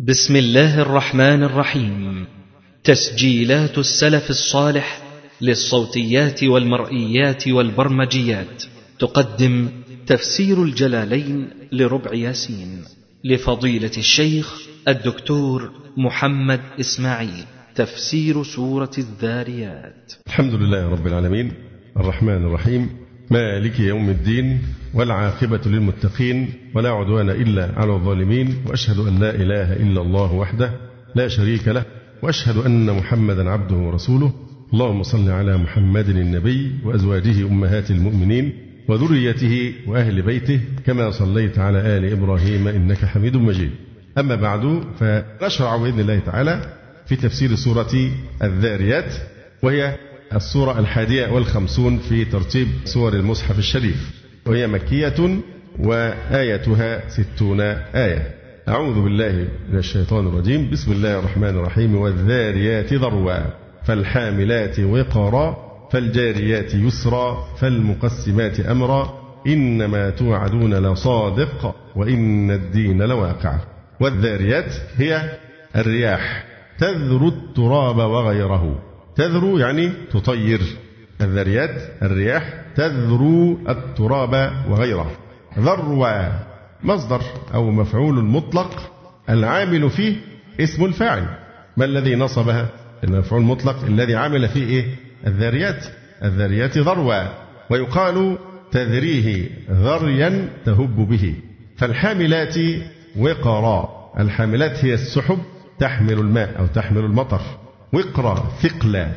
بسم الله الرحمن الرحيم. تسجيلات السلف الصالح للصوتيات والمرئيات والبرمجيات. تقدم تفسير الجلالين لربع ياسين. لفضيلة الشيخ الدكتور محمد إسماعيل. تفسير سورة الذاريات. الحمد لله رب العالمين. الرحمن الرحيم. مالك يوم الدين والعاقبة للمتقين ولا عدوان إلا على الظالمين وأشهد أن لا إله إلا الله وحده لا شريك له وأشهد أن محمدا عبده ورسوله. اللهم صل على محمد النبي وأزواجه أمهات المؤمنين وذريته وأهل بيته كما صليت على آل إبراهيم إنك حميد مجيد. أما بعد فنشرع بإذن الله تعالى في تفسير سورة الذاريات وهي السورة الحادية والخمسون في ترتيب سور المصحف الشريف وهي مكية وآيتها ستون آية. أعوذ بالله من الشيطان الرجيم. بسم الله الرحمن الرحيم. والذاريات ذروا فالحاملات وقرا فالجاريات يسرا فالمقسمات أمرا. إنما توعدون لصادق وإن الدين لواقع. والذاريات هي الرياح تذر التراب وغيره. تذرو يعني تطير. الذريات الرياح تذرو التراب وغيره. ذروة مصدر أو مفعول مطلق العامل فيه اسم الفاعل. ما الذي نصبها؟ المفعول المطلق الذي عمل فيه إيه؟ الذاريات الذاريات ذروة ويقال تذريه ذريا تهب به. فالحاملات وقرا. الحاملات هي السحب تحمل الماء أو تحمل المطر. وقرا ثقلا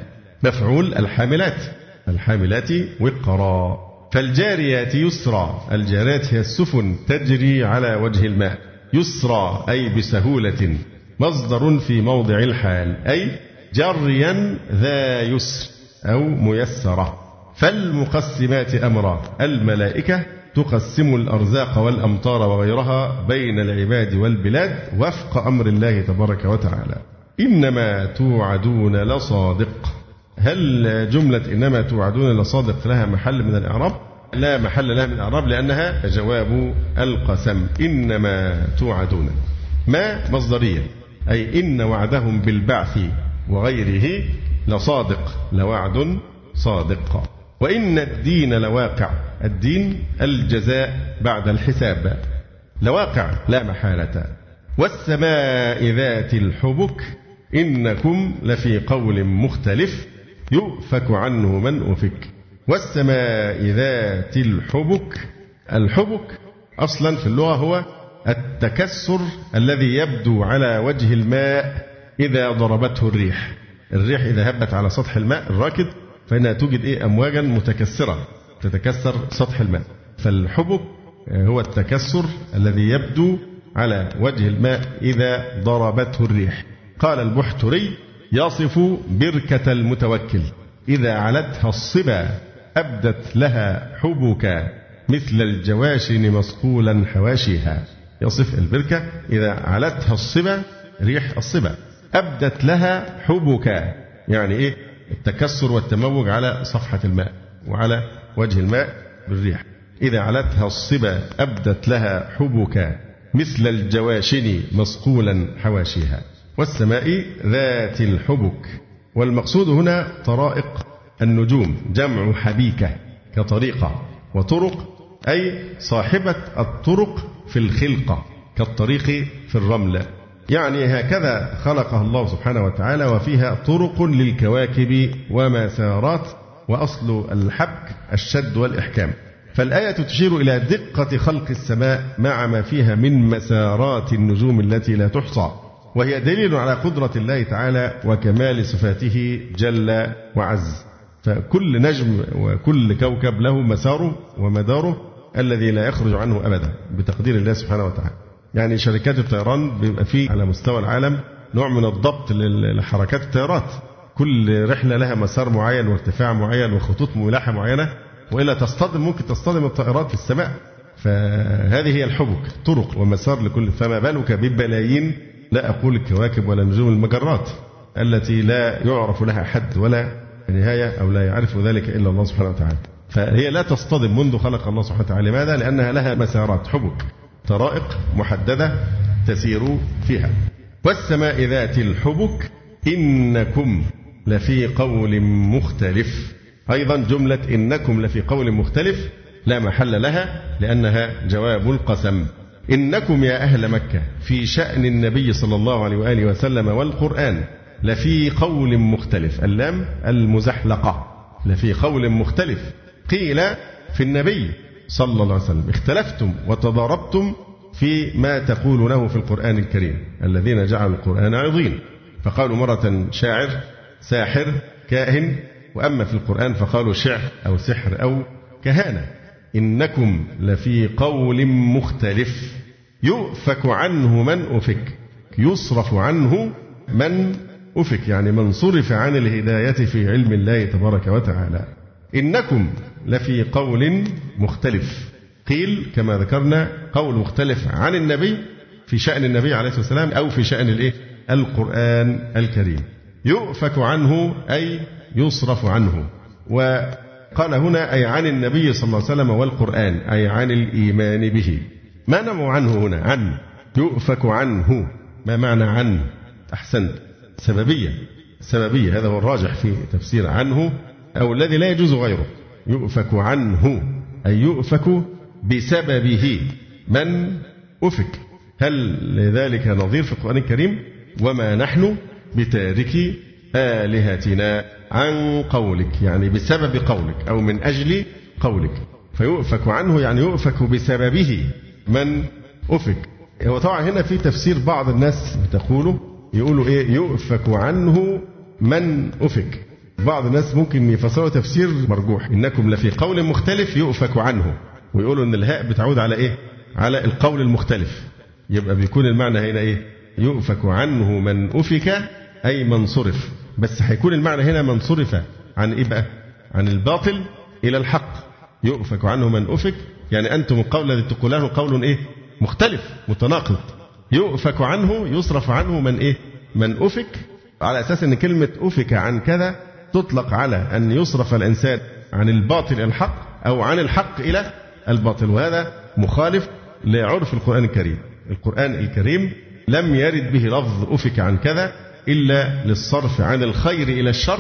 مفعول الحاملات. الحاملات وقرا فالجاريات يسرا الجاريات هي السفن تجري على وجه الماء. يسرا أي بسهولة. مصدر في موضع الحال. أي جريا ذا يسر أو ميسرة. فالمقسمات أمرا. الملائكة تقسم الأرزاق والأمطار وغيرها بين العباد والبلاد وفق أمر الله تبارك وتعالى. إنما توعدون لصادق. هل جملة إنما توعدون لصادق لها محل من الإعراب؟ لا محل لها من الإعراب لأنها جواب القسم. إنما توعدون. ما مصدرية؟ أي إن وعدهم بالبعث وغيره لصادق لوعد صادق. وإن الدين لواقع. الدين الجزاء بعد الحساب. لواقع لا محالة. والسماء ذات الحبك. إنكم لفي قول مختلف يؤفك عنه من أفك. والسماء ذات الحبك الحبك أصلا في اللغة هو التكسر الذي يبدو على وجه الماء إذا ضربته الريح. الريح إذا هبت على سطح الماء الراكد فإنها توجد إيه؟ أمواجا متكسرة تتكسر سطح الماء. فالحبك هو التكسر الذي يبدو على وجه الماء إذا ضربته الريح. قال البحتري يصف بركة المتوكل. إذا علتها الصبا أبدت لها حبك. مثل الجواشن مصقولا حواشيها. يصف البركة إذا علتها الصبا ريح الصبا. أبدت لها حبك. يعني إيه؟ التكسر والتموج على صفحة الماء وعلى وجه الماء بالريح. إذا علتها الصبا أبدت لها حبك. مثل الجواشن مصقولا حواشيها. والسماء ذات الحبك. والمقصود هنا طرائق النجوم جمع حبيكة كطريقة وطرق أي صاحبة الطرق في الخلقة كالطريق في الرمل. يعني هكذا خلقها الله سبحانه وتعالى وفيها طرق للكواكب ومسارات وأصل الحبك الشد والإحكام. فالآية تشير إلى دقة خلق السماء مع ما فيها من مسارات النجوم التي لا تحصى. وهي دليل على قدرة الله تعالى وكمال صفاته جل وعز. فكل نجم وكل كوكب له مساره ومداره الذي لا يخرج عنه أبدا بتقدير الله سبحانه وتعالى. يعني شركات الطيران بيبقى فيه على مستوى العالم نوع من الضبط لحركات الطيارات. كل رحلة لها مسار معين وارتفاع معين وخطوط ملاحة معينة وإلا تصطدم ممكن تصطدم الطائرات في السماء. فهذه هي الحبك طرق ومسار لكل فما بالك ببلايين لا أقول الكواكب ولا نجوم المجرات التي لا يعرف لها حد ولا نهاية أو لا يعرف ذلك إلا الله سبحانه وتعالى. فهي لا تصطدم منذ خلق الله سبحانه وتعالى. لماذا؟ لأنها لها مسارات حبك طرائق محددة تسير فيها. والسماء ذات الحبك إنكم لفي قول مختلف. أيضا جملة إنكم لفي قول مختلف لا محل لها لأنها جواب القسم. إنكم يا أهل مكة في شأن النبي صلى الله عليه وآله وسلم والقرآن لفي قول مختلف. اللام المزحلقة. لفي قول مختلف. قيل في النبي صلى الله عليه وسلم اختلفتم وتضاربتم في ما تقولونه في القرآن الكريم الذين جعلوا القرآن عظيم. فقالوا مرة شاعر ساحر كاهن وأما في القرآن فقالوا شعر أو سحر أو كهانة. إنكم لفي قول مختلف. يؤفك عنه من أفك يصرف عنه من أفك يعني من صرف عن الهداية في علم الله تبارك وتعالى. إنكم لفي قول مختلف. قيل كما ذكرنا قول مختلف عن النبي في شأن النبي عليه الصلاة والسلام أو في شأن الإيه؟ القرآن الكريم. يؤفك عنه أي يصرف عنه. وقال هنا أي عن النبي صلى الله عليه وسلم والقرآن أي عن الإيمان به. ما نمو عنه هنا؟ عن. يؤفك عنه. ما معنى عن؟ أحسنت. سببية. سببية. هذا هو الراجح في تفسير عنه أو الذي لا يجوز غيره. يؤفك عنه. أي يؤفك بسببه. من أفك؟ هل لذلك نظير في القرآن الكريم؟ وما نحن بتارك آلهتنا؟ عن قولك يعني بسبب قولك أو من أجل قولك. فيؤفك عنه يعني يؤفك بسببه. من أفك؟ هو طبعا هنا في تفسير بعض الناس تقوله يقولوا إيه؟ يؤفك عنه من أفك. بعض الناس ممكن يفسروا تفسير مرجوح. إنكم لفي قول مختلف يؤفك عنه. ويقولوا إن الهاء بتعود على إيه؟ على القول المختلف. يبقى بيكون المعنى هنا إيه؟ يؤفك عنه من أفك أي من صرف. بس هيكون المعنى هنا من صرف عن إيه بقى؟ عن الباطل إلى الحق. يؤفك عنه من أفك. يعني أنتم القول الذي تقولونه قول إيه؟ مختلف متناقض. يؤفك عنه يصرف عنه من إيه؟ من أفك. على أساس أن كلمة أفك عن كذا تطلق على أن يصرف الإنسان عن الباطل إلى الحق أو عن الحق إلى الباطل. وهذا مخالف لعرف القرآن الكريم. القرآن الكريم لم يرد به لفظ أفك عن كذا إلا للصرف عن الخير إلى الشر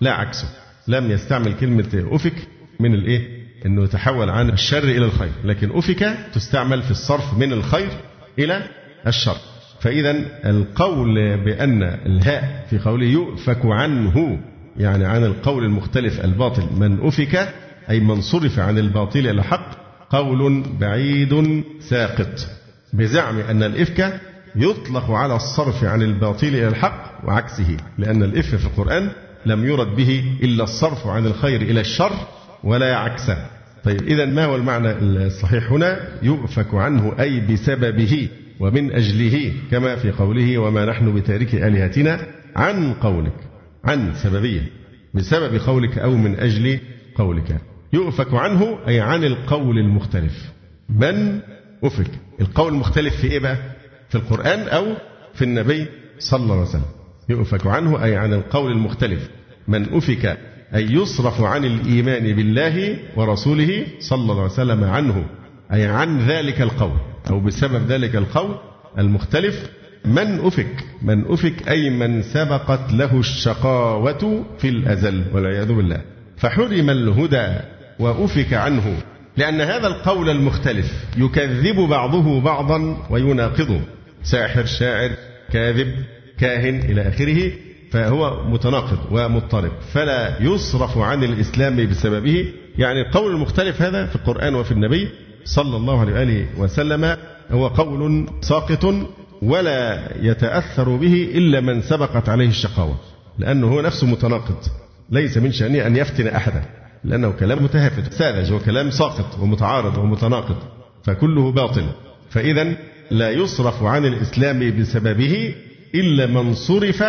لا عكسه. لم يستعمل كلمة أفك من الإيه؟ أنه يتحول عن الشر إلى الخير. لكن أفك تستعمل في الصرف من الخير إلى الشر. فإذا القول بأن الهاء في قوله يؤفك عنه يعني عن القول المختلف الباطل من أفك أي من صرف عن الباطل إلى الحق قول بعيد ساقط. بزعم أن الإفك يطلق على الصرف عن الباطل إلى الحق وعكسه لأن الإف في القرآن لم يرد به إلا الصرف عن الخير إلى الشر ولا عكسه طيب إذا ما هو المعنى الصحيح هنا؟ يؤفك عنه أي بسببه ومن أجله كما في قوله وما نحن بتارك آلهتنا عن قولك عن سببية بسبب قولك أو من أجل قولك. يؤفك عنه أي عن القول المختلف. من أفك؟ القول المختلف في إيه بقى؟ في القرآن أو في النبي صلى الله عليه وسلم. يؤفك عنه أي عن القول المختلف. من أفك أي يصرف عن الإيمان بالله ورسوله صلى الله عليه وسلم عنه أي عن ذلك القول أو بسبب ذلك القول المختلف من أفك من أفك أي من سبقت له الشقاوة في الأزل والعياذ بالله. فحرم الهدى وأفك عنه لأن هذا القول المختلف يكذب بعضه بعضا ويناقضه. ساحر شاعر كاذب كاهن إلى آخره فهو متناقض ومضطرب. فلا يصرف عن الإسلام بسببه. يعني القول المختلف هذا في القرآن وفي النبي صلى الله عليه وآله وسلم هو قول ساقط ولا يتأثر به إلا من سبقت عليه الشقاوة لأنه هو نفسه متناقض. ليس من شأنه أن يفتن أحدا لأنه كلام متهافت ساذج وكلام ساقط ومتعارض ومتناقض فكله باطل. فإذا لا يصرف عن الإسلام بسببه إلا من صرف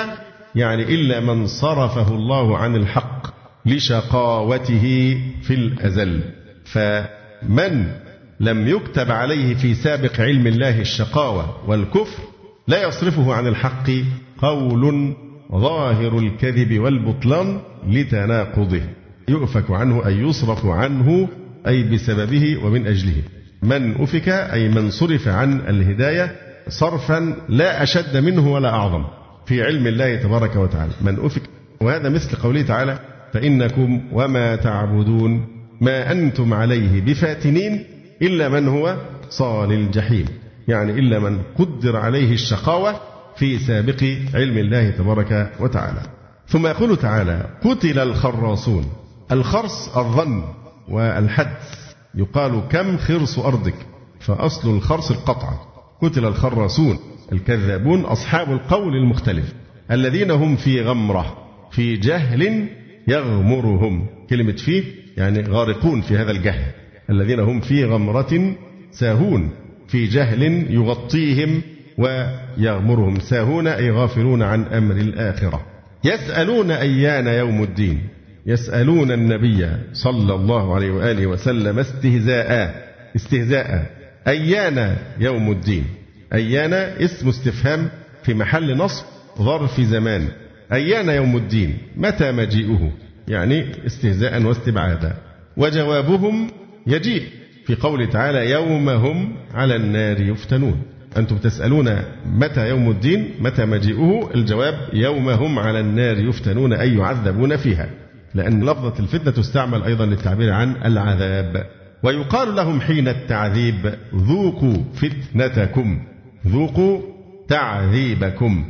يعني إلا من صرفه الله عن الحق لشقاوته في الأزل. فمن لم يكتب عليه في سابق علم الله الشقاوة والكفر لا يصرفه عن الحق قول ظاهر الكذب والبطلان لتناقضه. يؤفك عنه أي يصرف عنه أي بسببه ومن أجله. من أفك أي من صرف عن الهداية صرفا لا أشد منه ولا أعظم في علم الله تبارك وتعالى. من أفك وهذا مثل قوله تعالى فإنكم وما تعبدون ما أنتم عليه بفاتنين إلا من هو صال الجحيم. يعني إلا من قدر عليه الشقاوة في سابق علم الله تبارك وتعالى. ثم يقول تعالى قتل الخراصون الخرص الظن والحدس يقال كم خرص أرضك؟ فأصل الخرص القطع. قتل الخراصون الكذابون أصحاب القول المختلف. الذين هم في غمرة في جهل يغمرهم. كلمة فيه يعني غارقون في هذا الجهل. الذين هم في غمرة ساهون في جهل يغطيهم ويغمرهم. ساهون أي غافلون عن أمر الآخرة. يسألون أيان يوم الدين. يسألون النبي صلى الله عليه وآله وسلم استهزاء استهزاء. أيان يوم الدين؟ أيان اسم استفهام في محل نصب ظرف زمان. أيان يوم الدين؟ متى مجيئه؟ يعني استهزاء واستبعادا. وجوابهم يجيء. في قوله تعالى يوم هم على النار يفتنون. أنتم تسألون متى يوم الدين؟ متى مجيئه؟ الجواب يوم هم على النار يفتنون أي يعذبون فيها. لأن لفظة الفتنة تستعمل أيضا للتعبير عن العذاب. ويقال لهم حين التعذيب ذوقوا فتنتكم ذوقوا تعذيبكم.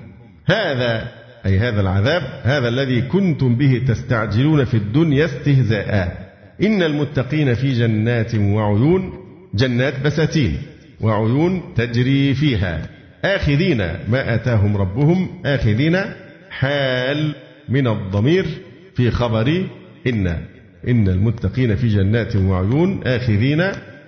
هذا أي هذا العذاب هذا الذي كنتم به تستعجلون في الدنيا استهزاء. إن المتقين في جنات وعيون جنات بساتين وعيون تجري فيها. آخذين ما آتاهم ربهم آخذين حال من الضمير. في خبر إن إن المتقين في جنات وعيون آخذين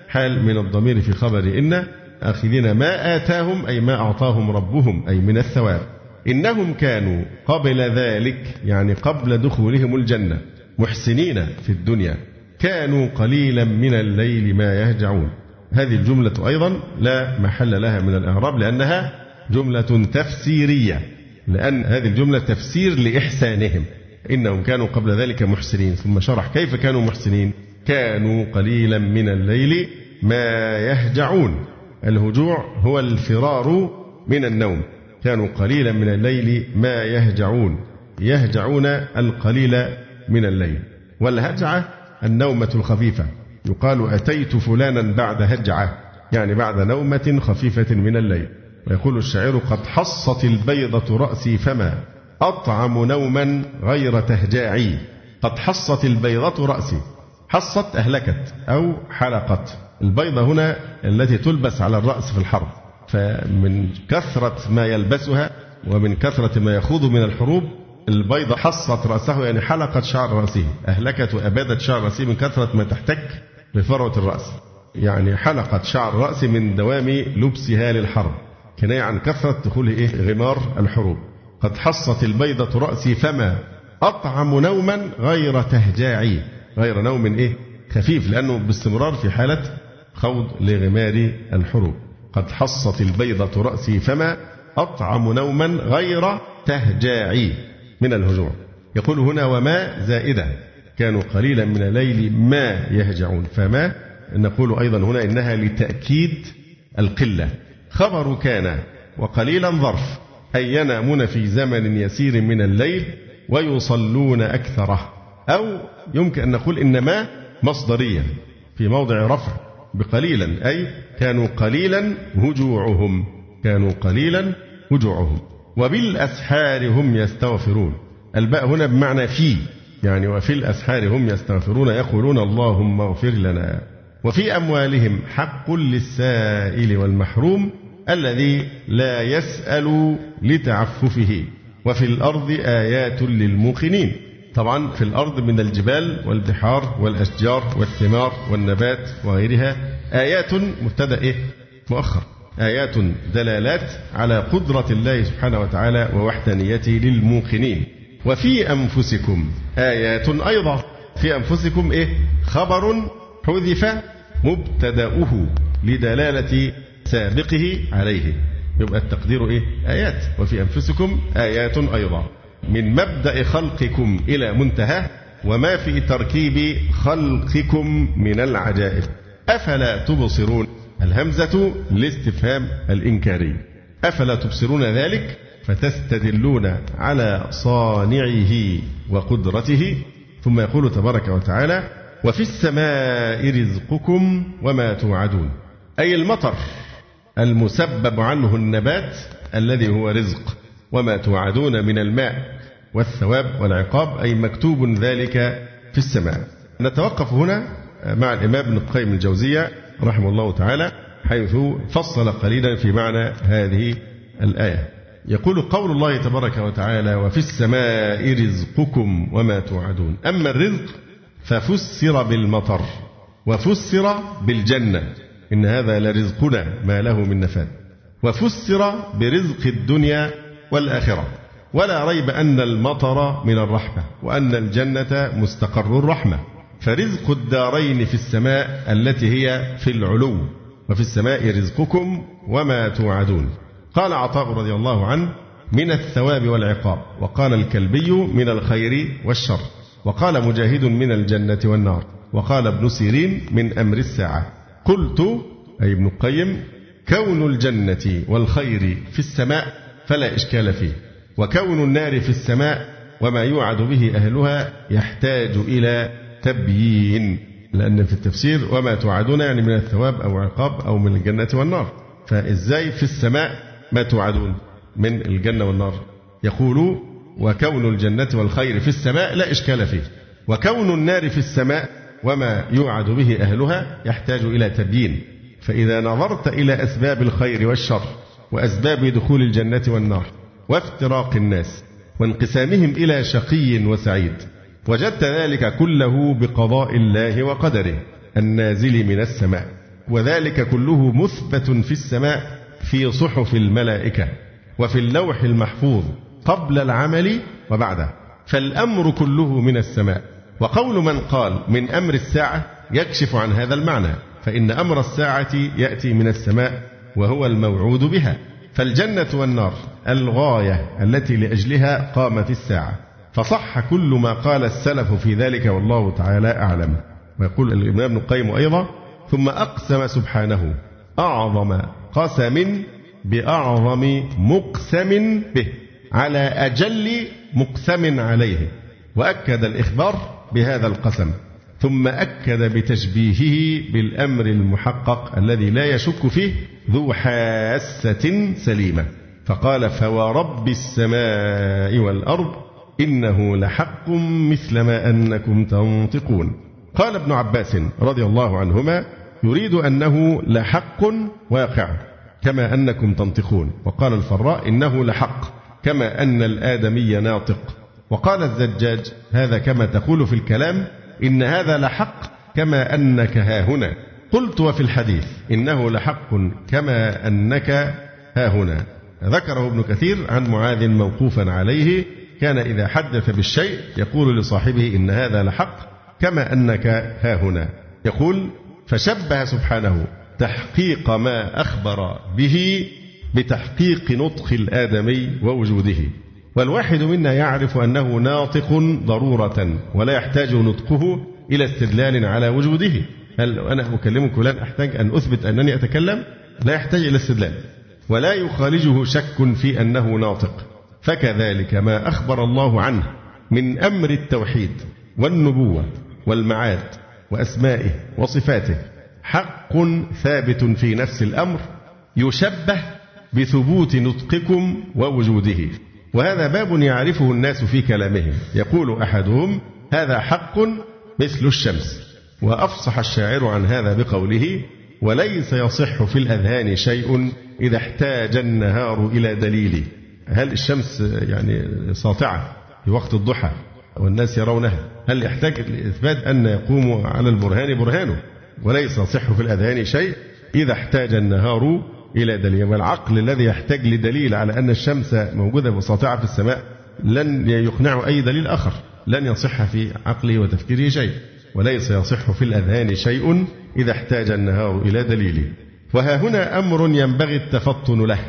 حال من الضمير في خبر إن آخذين ما آتاهم أي ما أعطاهم ربهم أي من الثواب. إنهم كانوا قبل ذلك يعني قبل دخولهم الجنة محسنين في الدنيا. كانوا قليلا من الليل ما يهجعون. هذه الجملة أيضا لا محل لها من الإعراب لأنها جملة تفسيرية لأن هذه الجملة تفسير لإحسانهم. إنهم كانوا قبل ذلك محسنين. ثم شرح كيف كانوا محسنين. كانوا قليلا من الليل ما يهجعون. الهجوع هو الفرار من النوم. كانوا قليلا من الليل ما يهجعون. يهجعون القليل من الليل. والهجعة النومة الخفيفة. يقال أتيت فلانا بعد هجعة. يعني بعد نومة خفيفة من الليل. ويقول الشاعر قد حصت البيضة رأسي فما. أطعم نوما غير تهجاعي. قد حصت البيضة رأسي. حصت أهلكت أو حلقت. البيضة هنا التي تلبس على الرأس في الحرب. فمن كثرة ما يلبسها ومن كثرة ما يخوض من الحروب البيضة حصت رأسه يعني حلقت شعر رأسه. أهلكت وأبادت شعر رأسه من كثرة ما تحتك بفروة الرأس. يعني حلقت شعر الرأس من دوام لبسها للحرب. كناية عن كثرة دخول إيه؟ غمار الحروب. قد حصت البيضة رأسي فما أطعم نوما غير تهجاعي. غير نوم إيه؟ خفيف لأنه باستمرار في حالة خوض لغمار الحروب. قد حصت البيضة رأسي فما أطعم نوما غير تهجاعي. من الهجوع يقول هنا وما زائدة. كانوا قليلا من الليل ما يهجعون. فما؟ نقول أيضا هنا إنها لتأكيد القلة. خبر كان وقليلا ظرف. أي ينامون في زمن يسير من الليل ويصلون أكثره. أو يمكن أن نقول إن ما مصدرية في موضع رفع بقليلا أي كانوا قليلا هجوعهم كانوا قليلا هجوعهم. وبالأسحار هم يستغفرون. الباء هنا بمعنى في يعني وفي الأسحار هم يستغفرون يقولون اللهم اغفر لنا. وفي أموالهم حق للسائل والمحروم الذي لا يسأل لتعففه. وفي الأرض آيات للموقنين. طبعا في الأرض من الجبال والبحار والأشجار والثمار والنبات وغيرها آيات مبتدأ إيه؟ مؤخر. آيات دلالات على قدرة الله سبحانه وتعالى ووحدانيته للموقنين. وفي أنفسكم آيات أيضا. في أنفسكم إيه؟ خبر حذف مبتدأه لدلالة سابقه عليه. يبقى التقدير إيه؟ آيات. وفي أنفسكم آيات أيضا. من مبدأ خلقكم إلى منتهى وما في تركيب خلقكم من العجائب. أفلا تبصرون؟ الهمزة لاستفهام الإنكاري. أفلا تبصرون ذلك؟ فتستدلون على صانعه وقدرته. ثم يقول تبارك وتعالى وفي السماء رزقكم وما توعدون. أي المطر المسبب عنه النبات الذي هو رزق وما توعدون من الماء والثواب والعقاب أي مكتوب ذلك في السماء. نتوقف هنا مع الإمام ابن القيم الجوزية رحمه الله تعالى حيث فصل قليلا في معنى هذه الآية. يقول قول الله تبارك وتعالى وفي السماء رزقكم وما توعدون أما الرزق ففسر بالمطر وفسر بالجنة. إن هذا لرزقنا ما له من نفاد. وفسر برزق الدنيا والآخرة. ولا ريب أن المطر من الرحمة وأن الجنة مستقر الرحمة. فرزق الدارين في السماء التي هي في العلو. وفي السماء رزقكم وما توعدون. قال عطاء رضي الله عنه من الثواب والعقاب. وقال الكلبي من الخير والشر. وقال مجاهد من الجنة والنار. وقال ابن سيرين من أمر الساعة. قلت أي ابن القيم كون الجنة والخير في السماء فلا إشكال فيه وكون النار في السماء وما يوعد به أهلها يحتاج إلى تبيين لأن في التفسير وما توعدون يعني من الثواب أو عقاب أو من الجنة والنار فإزاي في السماء ما توعدون من الجنة والنار؟ يقول وكون الجنة والخير في السماء لا إشكال فيه وكون النار في السماء وما يوعد به أهلها يحتاج إلى تبيين. فإذا نظرت إلى أسباب الخير والشر وأسباب دخول الجنة والنار وافتراق الناس وانقسامهم إلى شقي وسعيد وجدت ذلك كله بقضاء الله وقدره النازل من السماء وذلك كله مثبت في السماء في صحف الملائكة وفي اللوح المحفوظ قبل العمل وبعده. فالأمر كله من السماء. وقول من قال من أمر الساعة يكشف عن هذا المعنى فإن أمر الساعة يأتي من السماء وهو الموعود بها. فالجنة والنار الغاية التي لأجلها قامت الساعة. فصح كل ما قال السلف في ذلك والله تعالى أعلم. ويقول الإمام ابن القيم أيضا ثم أقسم سبحانه أعظم قسم بأعظم مقسم به على أجل مقسم عليه. وأكد الإخبار بهذا القسم ثم أكد بتشبيهه بالأمر المحقق الذي لا يشك فيه ذو حاسة سليمة فقال فورب السماء والأرض إنه لحق مثل ما أنكم تنطقون. قال ابن عباس رضي الله عنهما يريد أنه لحق واقع كما أنكم تنطقون. وقال الفراء إنه لحق كما أن الآدمي ناطق. وقال الزجاج هذا كما تقول في الكلام إن هذا لحق كما أنك ها هنا. قلت وفي الحديث إنه لحق كما أنك ها هنا. ذكره ابن كثير عن معاذ موقوفا عليه كان إذا حدث بالشيء يقول لصاحبه إن هذا لحق كما أنك ها هنا. يقول فشبه سبحانه تحقيق ما أخبر به بتحقيق نطق الآدمي ووجوده. والواحد منا يعرف أنه ناطق ضرورة ولا يحتاج نطقه إلى استدلال على وجوده. هل أنا أكلمك الآن؟ أحتاج أن أثبت أنني أتكلم؟ لا يحتاج إلى استدلال. ولا يخالجه شك في أنه ناطق. فكذلك ما أخبر الله عنه من أمر التوحيد والنبوة والمعاد وأسمائه وصفاته حق ثابت في نفس الأمر يشبه بثبوت نطقكم ووجوده. وهذا باب يعرفه الناس في كلامهم. يقول أحدهم هذا حق مثل الشمس. وأفصح الشاعر عن هذا بقوله وليس يصح في الأذهان شيء إذا احتاج النهار إلى دليل هل الشمس يعني ساطعة في وقت الضحى والناس يرونها؟ هل يحتاج لإثبات أن يقوم على البرهان برهانه؟ وليس يصح في الأذهان شيء إذا احتاج النهار إلى دليل. والعقل الذي يحتاج لدليل على أن الشمس موجودة وساطعة في السماء لن يقنعه أي دليل آخر. لن يصح في عقله وتفكيره شيء وليس يصح في الأذهان شيء إذا احتاج النهار إلى دليل وها هنا أمر ينبغي التفطن له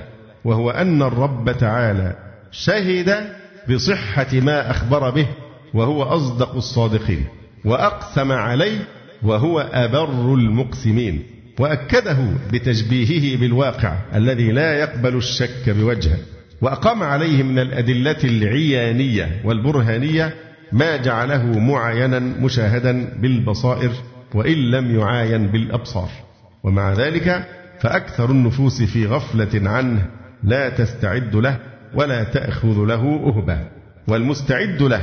وهو أن الرب تعالى شهد بصحة ما أخبر به وهو أصدق الصادقين وأقسم عليه وهو أبر المقسمين. وأكده بتشبيهه بالواقع الذي لا يقبل الشك بوجهه وأقام عليه من الأدلة العيانية والبرهانية ما جعله معاينا مشاهدا بالبصائر وإن لم يعاين بالأبصار. ومع ذلك فأكثر النفوس في غفلة عنه لا تستعد له ولا تأخذ له أهبة والمستعد له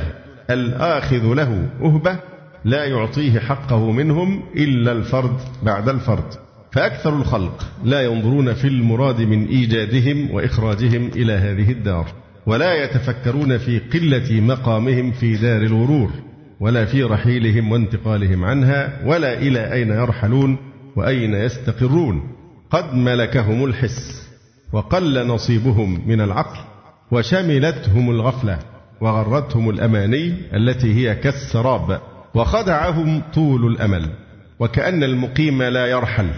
الآخذ له أهبة لا يعطيه حقه منهم إلا الفرد بعد الفرد. فأكثر الخلق لا ينظرون في المراد من إيجادهم وإخراجهم إلى هذه الدار ولا يتفكرون في قلة مقامهم في دار الغرور ولا في رحيلهم وانتقالهم عنها ولا إلى أين يرحلون وأين يستقرون. قد ملكهم الحس وقل نصيبهم من العقل وشملتهم الغفلة وغرتهم الأماني التي هي كالسراب وخدعهم طول الأمل وكأن المقيم لا يرحل.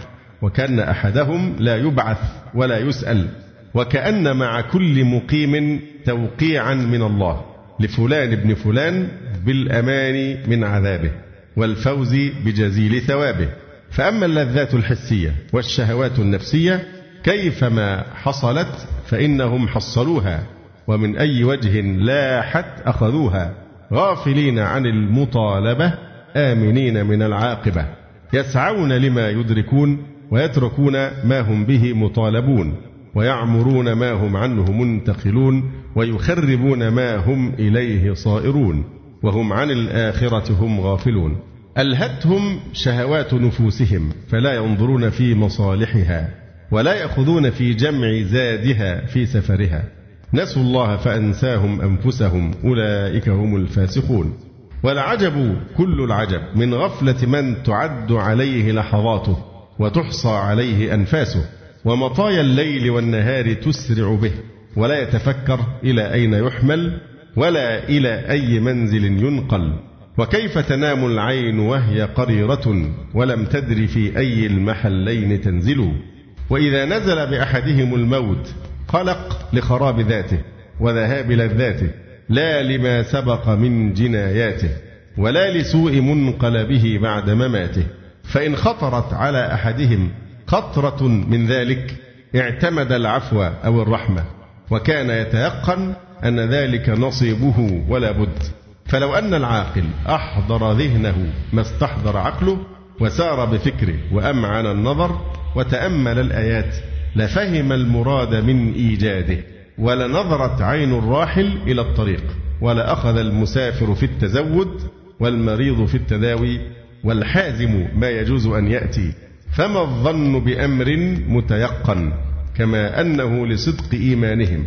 وكأن أحدهم لا يبعث ولا يسأل وكأن مع كل مقيم توقيعا من الله لفلان ابن فلان بالأمان من عذابه والفوز بجزيل ثوابه. فأما اللذات الحسية والشهوات النفسية كيفما حصلت فإنهم حصلوها ومن أي وجه لاحت أخذوها. غافلين عن المطالبة آمنين من العاقبة. يسعون لما يدركون ويتركون ما هم به مطالبون ويعمرون ما هم عنه منتقلون ويخربون ما هم إليه صائرون وهم عن الآخرة هم غافلون. ألهتهم شهوات نفوسهم فلا ينظرون في مصالحها ولا يأخذون في جمع زادها في سفرها. نسوا الله فأنساهم أنفسهم أولئك هم الفاسقون. والعجب كل العجب من غفلة من تعد عليه لحظاته. وتحصى عليه أنفاسه ومطايا الليل والنهار تسرع به ولا يتفكر إلى أين يحمل ولا إلى أي منزل ينقل. وكيف تنام العين وهي قريرة ولم تدر في أي المحلين تنزل؟ وإذا نزل بأحدهم الموت قلق لخراب ذاته وذهاب لذاته لا لما سبق من جناياته ولا لسوء منقلبه بعد مماته. فإن خطرت على أحدهم قطرة من ذلك اعتمد العفو أو الرحمة وكان يتيقن أن ذلك نصيبه ولا بد. فلو أن العاقل أحضر ذهنه ما استحضر عقله وسار بفكره وأمعن النظر وتأمل الآيات لفهم المراد من إيجاده ولنظرت عين الراحل إلى الطريق ولأخذ المسافر في التزود والمريض في التداوي والحازم ما يجوز أن يأتي. فما الظن بأمر متيقن؟ كما أنه لصدق إيمانهم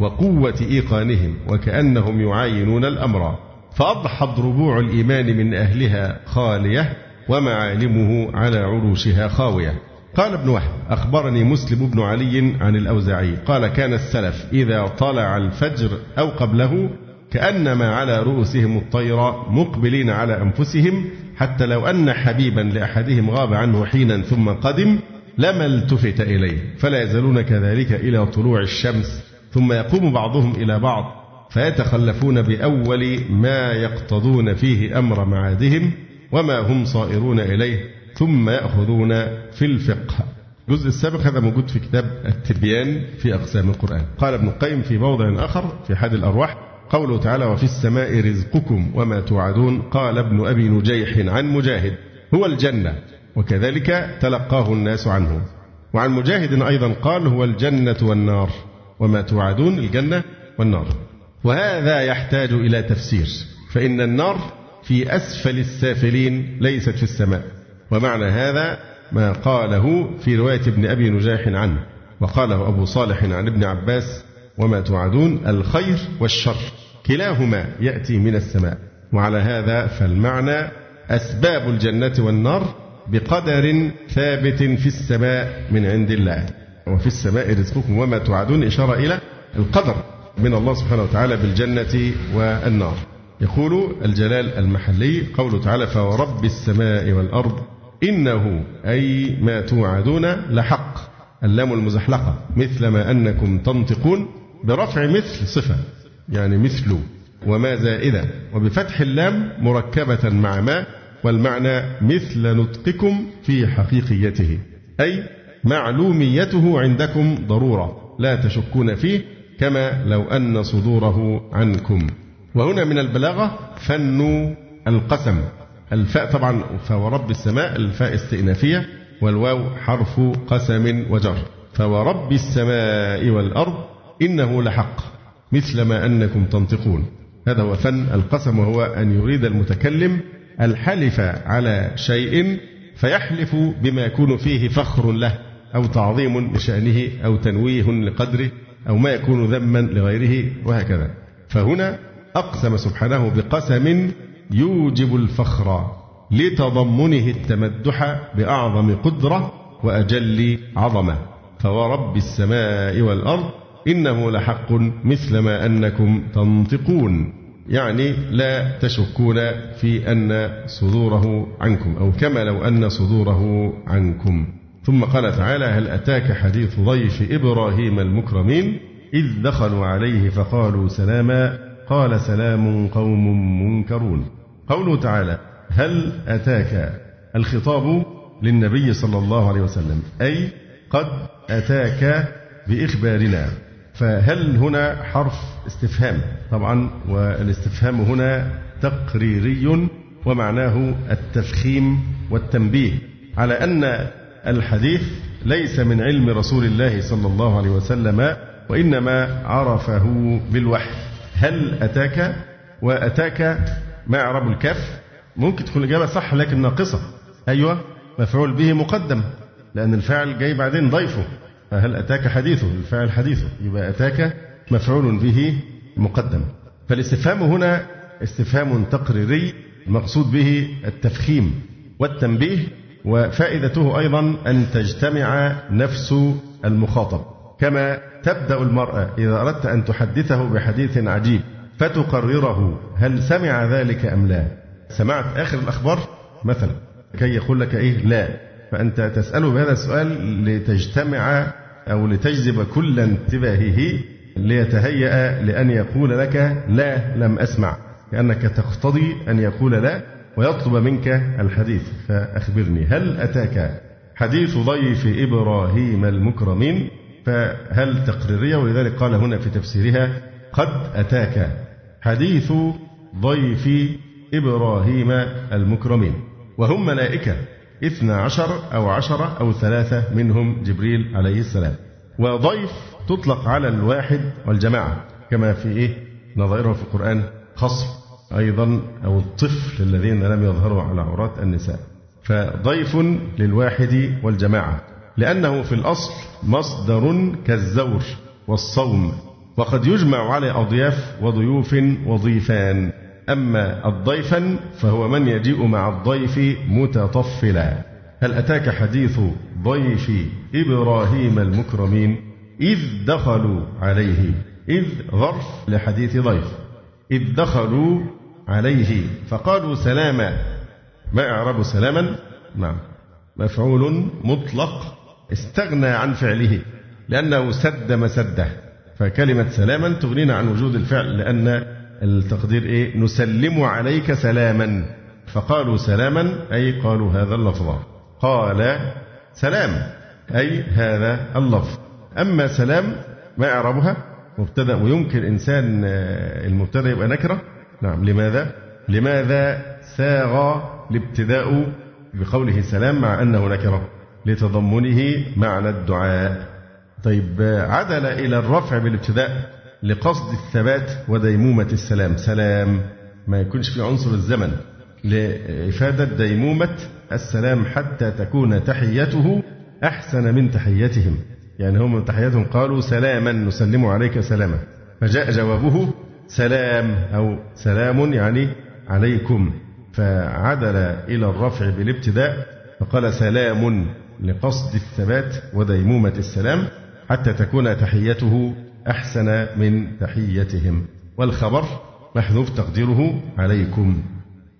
وقوة إيقانهم وكأنهم يعاينون الأمر. فأضحت ربوع الإيمان من أهلها خالية ومعالمه على عروشها خاوية. قال ابن وهب أخبرني مسلم بن علي عن الأوزاعي. قال كان السلف إذا طلع الفجر أو قبله كأنما على رؤوسهم الطير مقبلين على أنفسهم حتى لو أن حبيبا لأحدهم غاب عنه حينا ثم قدم لما التفت إليه. فلا يزالون كذلك إلى طلوع الشمس ثم يقوم بعضهم إلى بعض فيتخلفون بأول ما يقتضون فيه أمر معادهم وما هم صائرون إليه ثم يأخذون في الفقه. الجزء السابق هذا موجود في كتاب التبيان في أقسام القرآن. قال ابن القيم في موضع آخر في حاد الأرواح قوله تعالى وفي السماء رزقكم وما توعدون قال ابن أبي نجيح عن مجاهد هو الجنة وكذلك تلقاه الناس عنه وعن مجاهد أيضا قال هو الجنة والنار وما توعدون الجنة والنار وهذا يحتاج إلى تفسير فإن النار في أسفل السافلين ليست في السماء ومعنى هذا ما قاله في رواية ابن أبي نجاح عنه وقاله أبو صالح عن ابن عباس وما توعدون الخير والشر كلاهما يأتي من السماء. وعلى هذا فالمعنى أسباب الجنة والنار بقدر ثابت في السماء من عند الله. وفي السماء رزقكم وما توعدون إشارة إلى القدر من الله سبحانه وتعالى بالجنة والنار. يقول الجلال المحلي قوله تعالى فورب السماء والأرض إنه أي ما توعدون لحق اللام المزحلقة مثل ما أنكم تنطقون برفع مثل صفة يعني مثل وما زائدة وبفتح اللام مركبة مع ما والمعنى مثل نطقكم في حقيقيته. أي معلوميته عندكم ضرورة لا تشكون فيه كما لو أن صدوره عنكم. وهنا من البلاغة فن القسم. الفاء طبعا فورب السماء الفاء استئنافية والواو حرف قسم وجر. فورب السماء والأرض إنه لحق. مثل ما أنكم تنطقون. هذا هو فن القسم وهو أن يريد المتكلم الحلف على شيء فيحلف بما يكون فيه فخر له أو تعظيم لشأنه أو تنويه لقدره أو ما يكون ذما لغيره وهكذا. فهنا أقسم سبحانه بقسم يوجب الفخر لتضمنه التمدح بأعظم قدرة وأجل عظمة. فورب السماء والأرض إنه لحق مثل ما أنكم تنطقون. يعني لا تشكون في أن صدوره عنكم أو كما لو أن صدوره عنكم. ثم قال تعالى هل أتاك حديث ضيف إبراهيم المكرمين؟ إذ دخلوا عليه فقالوا سلاما. قال سلام قوم منكرون. قوله تعالى هل أتاك الخطاب للنبي صلى الله عليه وسلم؟ أي قد أتاك بإخبارنا. فهل هنا حرف استفهام؟ طبعا والاستفهام هنا تقريري ومعناه التفخيم والتنبيه. على أن الحديث ليس من علم رسول الله صلى الله عليه وسلم وإنما عرفه بالوحي. هل أتاك؟ وأتاك ما إعراب الكاف ممكن تكون الإجابة صح لكن ناقصة. أيوة مفعول به مقدم لأن الفاعل جاي بعدين ضيفه. فهل أتاك حديثه الفاعل حديثه يبقى أتاك مفعول به مقدم. فالاستفهام هنا استفهام تقريري المقصود به التفخيم والتنبيه وفائدته أيضا أن تجتمع نفس المخاطب. كما تبدأ المرأة إذا أردت أن تحدثه بحديث عجيب فتقرره هل سمع ذلك أم لا؟ سمعت آخر الأخبار؟ مثلا كي يقول لك إيه؟ لا. فأنت تسأله بهذا السؤال لتجتمع أو لتجذب كل انتباهه ليتهيأ لأن يقول لك لا لم أسمع لأنك تقتضي أن يقول لا ويطلب منك الحديث. فأخبرني هل أتاك حديث ضيف إبراهيم المكرمين؟ فهل تقريرية؟ ولذلك قال هنا في تفسيرها قد أتاك حديث ضيف إبراهيم المكرمين. وهم ملائكة اثنا عشر أو عشرة أو ثلاثة منهم جبريل عليه السلام. وضيف تطلق على الواحد والجماعة كما في إيه؟ نظائرها في القرآن خصف أيضا أو الطفل الذين لم يظهروا على عورات النساء. فضيف للواحد والجماعة لأنه في الأصل مصدر كالزور والصوم وقد يجمع على أضياف وضيوف وضيفان. أما الضيفا فهو من يجيء مع الضيف متطفلا. هل أتاك حديث ضيف إبراهيم المكرمين إذ دخلوا عليه؟ إذ ظرف لحديث ضيف. إذ دخلوا عليه فقالوا سلاما ما إعراب سلاما؟ نعم. مفعول مطلق استغنى عن فعله لأنه سد مسده. فكلمة سلاما تغنينا عن وجود الفعل لأن التقدير إيه؟ نسلم عليك سلاما. فقالوا سلاما أي قالوا هذا اللفظ. قال سلام أي هذا اللفظ. أما سلام ما إعرابها؟ مبتدأ ويمكن إنسان آه، المبتدأ يبقى نكرة. نعم لماذا؟ لماذا ساغ الابتداء بقوله سلام مع أنه نكرة؟ لتضمنه معنى الدعاء. طيب عدل إلى الرفع بالابتداء. لقصد الثبات وديمومة السلام. سلام ما يكونش في عنصر الزمن. لإفادة ديمومة السلام حتى تكون تحيته أحسن من تحيتهم. يعني هم تحياتهم قالوا سلاما نسلم عليك سلاما. فجاء جوابه سلام أو سلام يعني عليكم. فعدل إلى الرفع بالابتداء فقال سلام لقصد الثبات وديمومة السلام حتى تكون تحيته أحسن من تحيتهم. والخبر محذوف تقديره عليكم.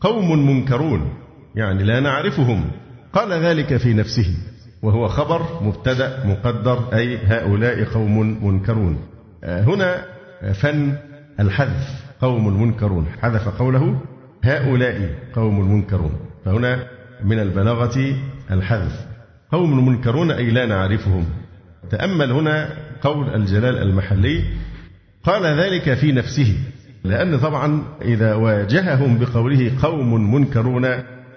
قوم منكرون يعني لا نعرفهم. قال ذلك في نفسه وهو خبر مبتدأ مقدر أي هؤلاء قوم منكرون. آه، هنا فن الحذف قوم منكرون. حذف قوله هؤلاء قوم منكرون. فهنا من البلاغة الحذف. قوم منكرون أي لا نعرفهم. تأمل هنا قول الجلال المحلي قال ذلك في نفسه لأن طبعا إذا واجههم بقوله قوم منكرون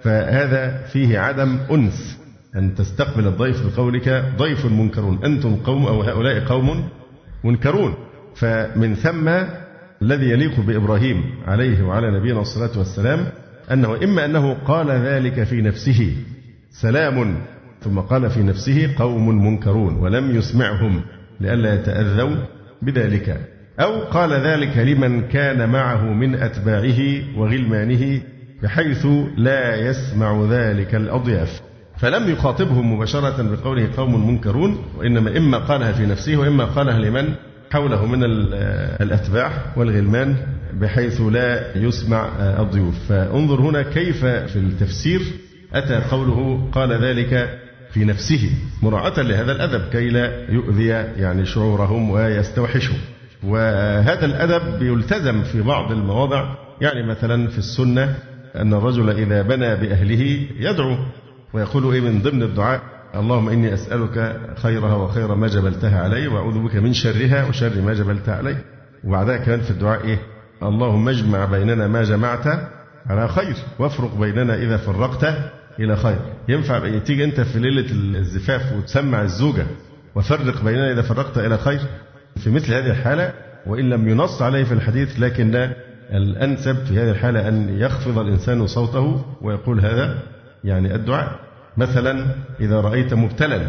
فهذا فيه عدم أنس. أن تستقبل الضيف بقولك ضيف منكرون أنتم قوم أو هؤلاء قوم منكرون. فمن ثم الذي يليق بإبراهيم عليه وعلى نبينا الصلاة والسلام أنه إما أنه قال ذلك في نفسه سلام ثم قال في نفسه قوم منكرون ولم يسمعهم. لئلا يتأذوا بذلك. أو قال ذلك لمن كان معه من أتباعه وغلمانه بحيث لا يسمع ذلك الأضياف. فلم يخاطبهم مباشرة بقوله قوم منكرون وإنما إما قالها في نفسه وإما قالها لمن حوله من الأتباع والغلمان بحيث لا يسمع الضيوف. فانظر هنا كيف في التفسير أتى قوله قال ذلك في نفسه مراعاة لهذا الأدب كي لا يؤذي يعني شعورهم ويستوحشهم وهذا الأدب يلتزم في بعض المواضع يعني مثلا في السنة أن الرجل إذا بنى بأهله يدعو ويقول إيه من ضمن الدعاء اللهم إني أسألك خيرها وخير ما جبلتها علي وأعوذ بك من شرها وشر ما جبلتها علي. وبعدها كمان في الدعاء إيه؟ اللهم اجمع بيننا ما جمعت على خير وافرق بيننا إذا فرقت. إلى خير. ينفع تيجي أنت في ليلة الزفاف وتسمع الزوجة وفرق بيننا إذا فرقت إلى خير؟ في مثل هذه الحالة وإن لم ينص عليه في الحديث لكن الأنسب في هذه الحالة أن يخفض الإنسان صوته ويقول هذا يعني الدعاء. مثلا إذا رأيت مبتلا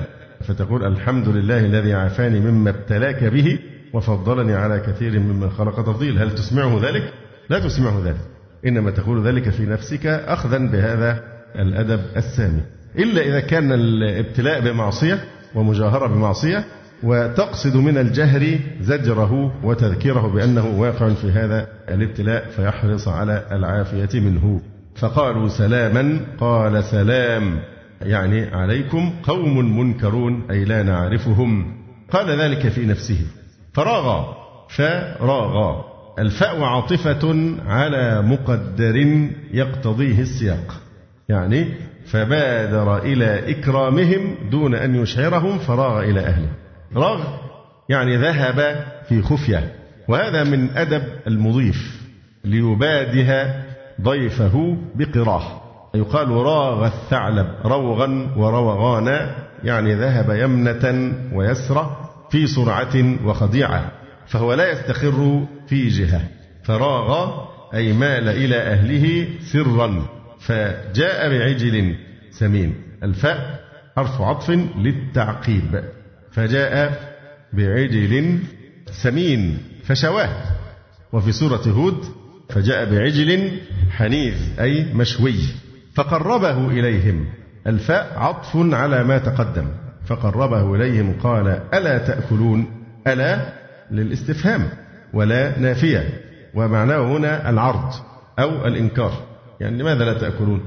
فتقول الحمد لله الذي عافاني مما ابتلاك به وفضلني على كثير ممن خلق تفضيل. هل تسمعه ذلك؟ لا تسمعه ذلك. إنما تقول ذلك في نفسك أخذا بهذا الأدب السامي. إلا إذا كان الابتلاء بمعصية ومجاهرة بمعصية وتقصد من الجهر زجره وتذكيره بأنه واقع في هذا الابتلاء فيحرص على العافية منه. فقالوا سلاما قال سلام يعني عليكم قوم منكرون أي لا نعرفهم. قال ذلك في نفسه. فراغ فراغ. الفاء عاطفة على مقدر يقتضيه السياق. يعني فبادر إلى إكرامهم دون أن يشعرهم فراغ إلى أهله. راغ يعني ذهب في خفية. وهذا من أدب المضيف ليباده ضيفه بقراه. يقال راغ الثعلب روغا وروغانا يعني ذهب يمنة ويسرى في سرعة وخديعة فهو لا يستقر في جهة فراغ أي مال إلى أهله سرا. فجاء بعجل سمين. الفاء حرف عطف للتعقيب. فجاء بعجل سمين. فشواه. وفي سورة هود فجاء بعجل حنيذ أي مشوي. فقربه إليهم. الفاء عطف على ما تقدم. فقربه إليهم قال ألا تأكلون؟ ألا للاستفهام. ولا نافية. ومعناه هنا العرض أو الإنكار. يعني لماذا لا تأكلون؟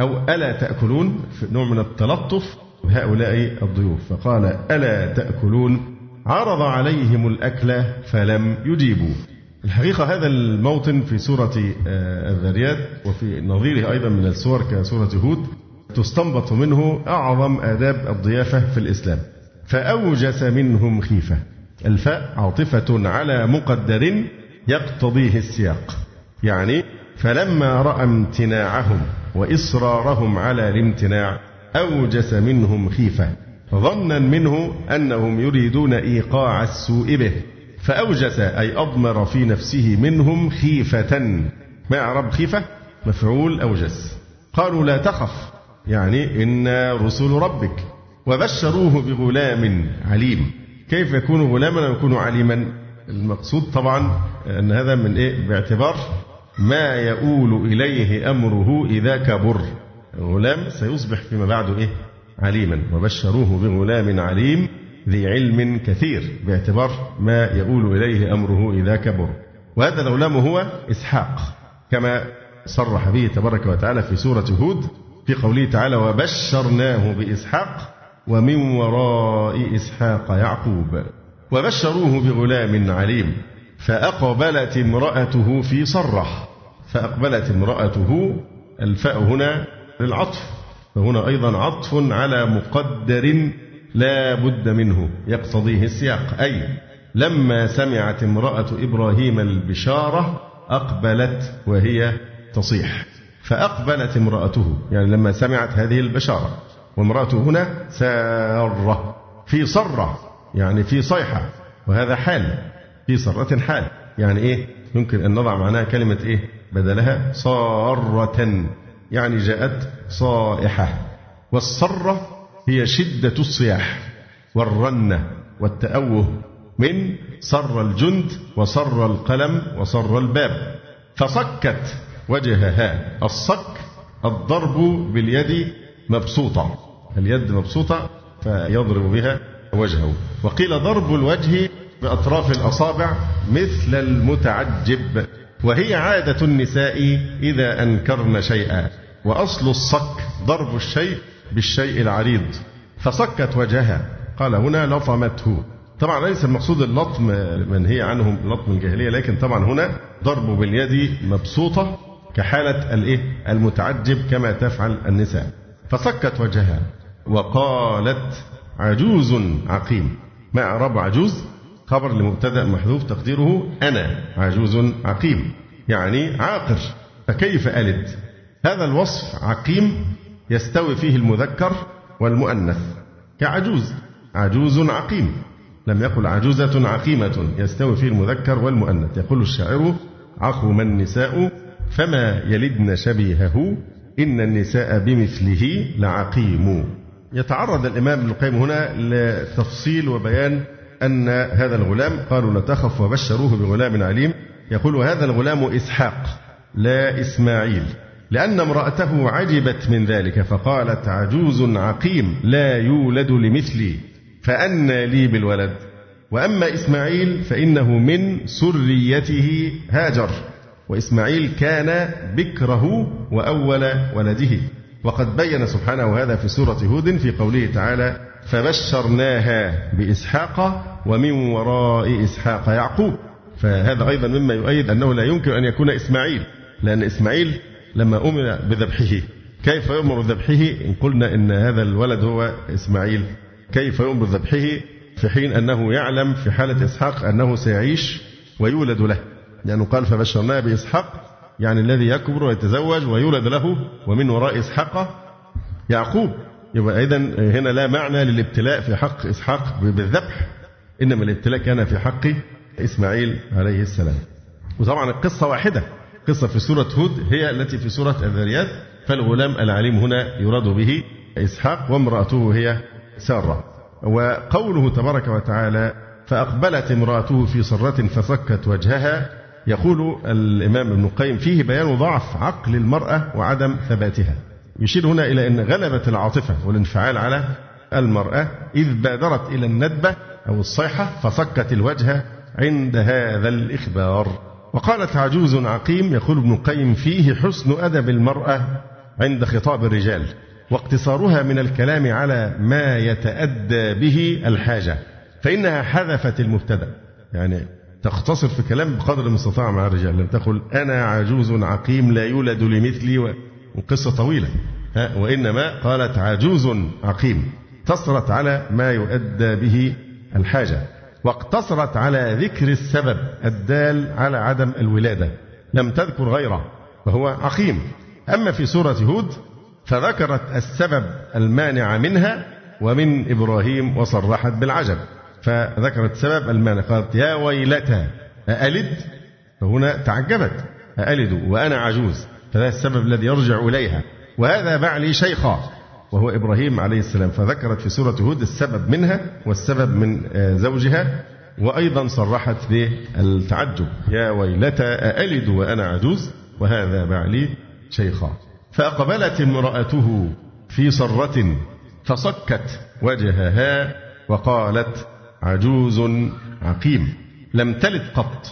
أو ألا تأكلون نوع من التلطف بهؤلاء الضيوف؟ فقال ألا تأكلون؟ عرض عليهم الأكل فلم يجيبوا. الحقيقة هذا الموطن في سورة آه، الذريات وفي نظيره أيضا من السور كسورة هود تستنبط منه أعظم آداب الضيافة في الإسلام. فأوجس منهم خيفة. الفاء عاطفة على مقدر يقتضيه السياق. يعني فلما رأى امتناعهم وإصرارهم على الامتناع أوجس منهم خيفة. ظنا منه أنهم يريدون إيقاع السوء به. فأوجس أي أضمر في نفسه منهم خيفة. ما أعرب خيفة مفعول أوجس. قالوا لا تخف يعني إنا رسل ربك. وبشروه بغلام عليم. كيف يكون غلاما ويكون عليما؟ المقصود طبعا أن هذا من إيه؟ باعتبار ما يؤول إليه أمره إذا كبر. غلام سيصبح فيما بعد إيه؟ عليما. وبشروه بغلام عليم ذي علم كثير باعتبار ما يؤول إليه أمره إذا كبر. وهذا الغلام هو إسحاق. كما صرح به تبارك وتعالى في سورة هود في قوله تعالى وبشرناه بإسحاق ومن وراء إسحاق يعقوب وبشروه بغلام عليم فأقبلت امرأته في صرح. فأقبلت امرأته الفاء هنا للعطف فهنا أيضا عطف على مقدر لا بد منه يقتضيه السياق أي لما سمعت امرأة إبراهيم البشارة أقبلت وهي تصيح. فأقبلت امرأته يعني لما سمعت هذه البشارة وامرأته هنا سارة في صرة يعني في صيحة وهذا حال في صرة حال يعني إيه؟ يمكن أن نضع معناها كلمة إيه؟ بدلها صارة يعني جاءت صائحة. والصرة هي شدة الصياح والرنة والتأوه من صر الجند وصر القلم وصر الباب. فصكت وجهها الصك الضرب باليد مبسوطة. اليد مبسوطة فيضرب بها وجهه. وقيل ضرب الوجه بأطراف الأصابع مثل المتعجب. وهي عادة النساء إذا أنكرن شيئا وأصل الصك ضرب الشيء بالشيء العريض فصكت وجهها. قال هنا لطمته. طبعا ليس المقصود اللطم منهي عنهم لطم الجاهلية لكن طبعا هنا ضرب باليد مبسوطة كحالة الإيه؟ المتعجب كما تفعل النساء. فصكت وجهها. وقالت عجوز عقيم. ما إعراب عجوز؟ خبر لمبتدأ محذوف تقديره أنا عجوز عقيم يعني عاقر فكيف ألد؟ هذا الوصف عقيم يستوي فيه المذكر والمؤنث كعجوز عجوز عقيم لم يقل عجوزة عقيمة يستوي فيه المذكر والمؤنث يقول الشاعر عقم النساء فما يلدن شبيهه إن النساء بمثله لعقيم. يتعرض الإمام ابن القيم هنا لتفصيل وبيان أن هذا الغلام قالوا لا تخف وبشروه بغلام عليم. يقول هذا الغلام إسحاق لا إسماعيل. لأن امرأته عجبت من ذلك فقالت عجوز عقيم لا يولد لمثلي فأنى لي بالولد. وأما إسماعيل فإنه من سريته هاجر وإسماعيل كان بكره وأول ولده. وقد بين سبحانه هذا في سورة هود في قوله تعالى فبشرناها بإسحاق ومن وراء إسحاق يعقوب. فهذا أيضا مما يؤيد أنه لا يمكن أن يكون إسماعيل لأن إسماعيل لما أمر بذبحه كيف يؤمر بذبحه؟ إن قلنا إن هذا الولد هو إسماعيل. كيف يؤمر بذبحه؟ في حين أنه يعلم في حالة إسحاق أنه سيعيش ويولد له. لأنه قال فبشرناه بإسحاق يعني الذي يكبر ويتزوج ويولد له ومن وراء إسحاق يعقوب. يبقى إذا هنا لا معنى للابتلاء في حق إسحاق بالذبح إنما الابتلاء كان في حق إسماعيل عليه السلام. وطبعا القصة واحدة قصة في سورة هود هي التي في سورة الذريات فالغلام العليم هنا يراد به إسحاق وامرأته هي سارة. وقوله تبارك وتعالى فأقبلت امرأته في صرة فصكت وجهها يقول الإمام ابن القيم فيه بيان ضعف عقل المرأة وعدم ثباتها. يشير هنا إلى أن غلبت العاطفة والانفعال على المرأة إذ بادرت إلى الندبة أو الصيحة فصكت الوجه عند هذا الإخبار. وقالت عجوز عقيم يقول ابن القيم فيه حسن أدب المرأة عند خطاب الرجال واقتصارها من الكلام على ما يتأدى به الحاجة فإنها حذفت المبتدأ. يعني تختصر في كلام بقدر المستطاع مع الرجال. لم تقل أنا عجوز عقيم لا يولد لمثلي وقصة طويلة. وإنما قالت عجوز عقيم. اقتصرت على ما يؤدى به الحاجة. واقتصرت على ذكر السبب الدال على عدم الولادة. لم تذكر غيره وهو عقيم. أما في سورة هود فذكرت السبب المانع منها ومن إبراهيم وصرحت بالعجب. فذكرت سبب المانع قالت يا ويلتى أألد؟ فهنا تعجبت أألد وأنا عجوز فهذا السبب الذي يرجع إليها. وهذا بعلي شيخا وهو إبراهيم عليه السلام فذكرت في سورة هود السبب منها والسبب من آه، زوجها وأيضا صرحت بالتعجب يا ويلتى أألد وأنا عجوز وهذا بعلي شيخا. فأقبلت امرأته في صرة فصكت وجهها وقالت عجوز عقيم. لم تلد قط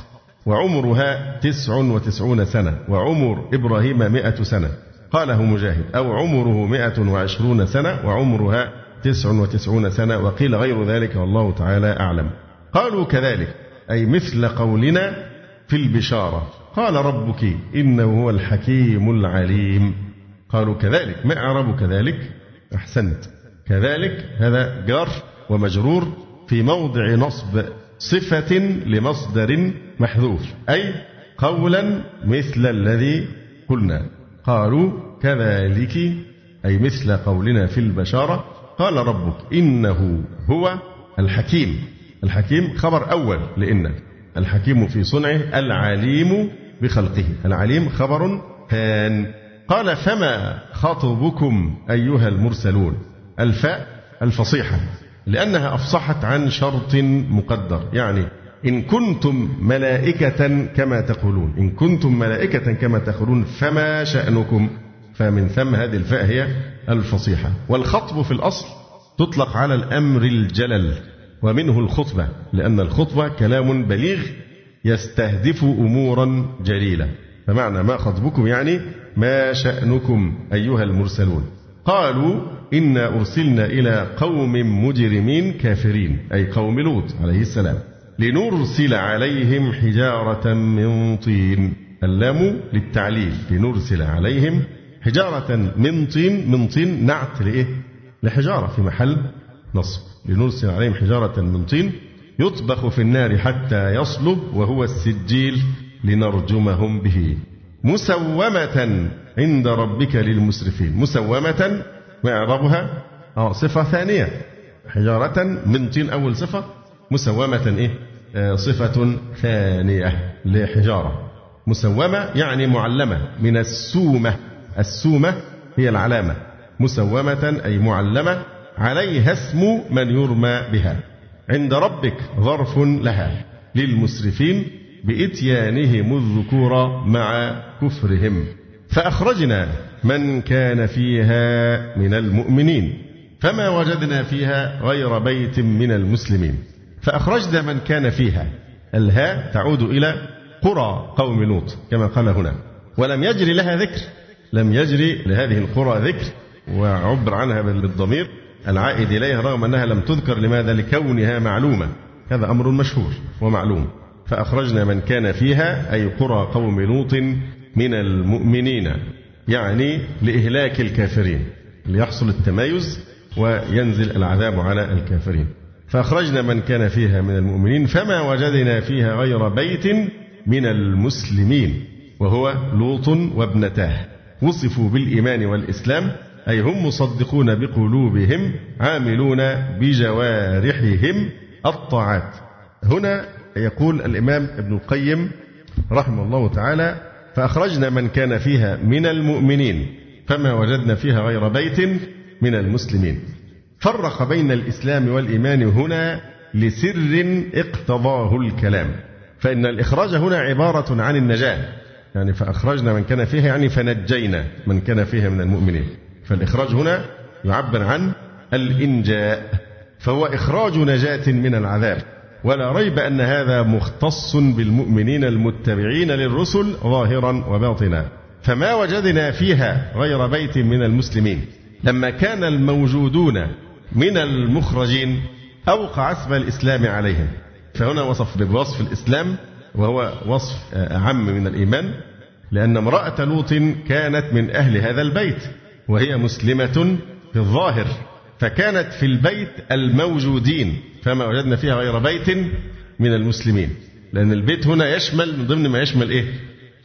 وعمرها تسع وتسعون سنة وعمر إبراهيم مئة سنة. قاله مجاهد أو عمره مئة وعشرون سنة وعمرها تسع وتسعون سنة وقيل غير ذلك والله تعالى أعلم. قالوا كذلك أي مثل قولنا في البشارة. قال ربك إنه هو الحكيم العليم. قالوا كذلك ما إعراب كذلك؟ أحسنت. كذلك هذا جار ومجرور في موضع نصب صفة لمصدر محذوف أي قولا مثل الذي قلنا. قالوا كذلك أي مثل قولنا في البشارة. قال ربك إنه هو الحكيم. الحكيم خبر أول لإن الحكيم في صنعه العليم بخلقه. العليم خبر ثان قال فما خطبكم أيها المرسلون؟ الفاء الفصيحة. لأنها أفصحت عن شرط مقدر. يعني إن كنتم ملائكة كما تقولون. إن كنتم ملائكة كما تقولون فما شأنكم؟ فمن ثم هذه الفاء هي الفصيحة. والخطب في الأصل تطلق على الأمر الجلل ومنه الخطبة لأن الخطبة كلام بليغ يستهدف أمورا جليلة. فمعنى ما خطبكم يعني ما شأنكم أيها المرسلون. قالوا إنا أرسلنا إلى قوم مجرمين كافرين أي قوم لوط عليه السلام لنرسل عليهم حجارة من طين. اللام للتعليل لنرسل عليهم حجارة من طين من طين نعت لإيه؟ لحجارة في محل نصب. لنرسل عليهم حجارة من طين يطبخ في النار حتى يصلب وهو السجيل لنرجمهم به. مسومة عند ربك للمسرفين. مسومة وإعرابها صفة ثانية. حجارة من طين أول صفة مسومة إيه؟ آه صفة ثانية لحجارة. مسومة يعني معلمة من السومة. السومة هي العلامة. مسومة أي معلمة عليها اسم من يرمى بها. عند ربك ظرف لها. للمسرفين بإتيانهم الذكور مع كفرهم. فأخرجنا من كان فيها من المؤمنين. فما وجدنا فيها غير بيت من المسلمين. فأخرجنا من كان فيها. الهاء تعود إلى قرى قوم لوط كما قال هنا. ولم يجري لها ذكر. لم يجري لهذه القرى ذكر. وعبر عنها بالضمير. العائد إليها رغم أنها لم تذكر لماذا؟ لكونها معلومة. هذا أمر مشهور ومعلوم. فأخرجنا من كان فيها أي قرى قوم لوط من المؤمنين. يعني لإهلاك الكافرين ليحصل التمايز وينزل العذاب على الكافرين. فأخرجنا من كان فيها من المؤمنين فما وجدنا فيها غير بيت من المسلمين وهو لوط وابنتاه. وصفوا بالإيمان والإسلام أي هم مصدقون بقلوبهم عاملون بجوارحهم الطاعات. هنا يقول الإمام ابن القيم رحمه الله تعالى فأخرجنا من كان فيها من المؤمنين فما وجدنا فيها غير بيت من المسلمين. فرق بين الإسلام والإيمان هنا لسر اقتضاه الكلام. فإن الإخراج هنا عبارة عن النجاة. يعني فأخرجنا من كان فيها يعني فنجينا من كان فيها من المؤمنين. فالإخراج هنا يعبر عن الإنجاء فهو إخراج نجاة من العذاب. ولا ريب أن هذا مختص بالمؤمنين المتبعين للرسل ظاهرا وباطنا. فما وجدنا فيها غير بيت من المسلمين. لما كان الموجودون من المخرجين أوقع اسم الإسلام عليهم. فهنا وصف بوصف الإسلام وهو وصف أعم من الإيمان لأن امرأة لوط كانت من أهل هذا البيت وهي مسلمة في الظاهر. فكانت في البيت الموجودين. فما وجدنا فيها غير بيت من المسلمين. لأن البيت هنا يشمل من ضمن ما يشمل إيه؟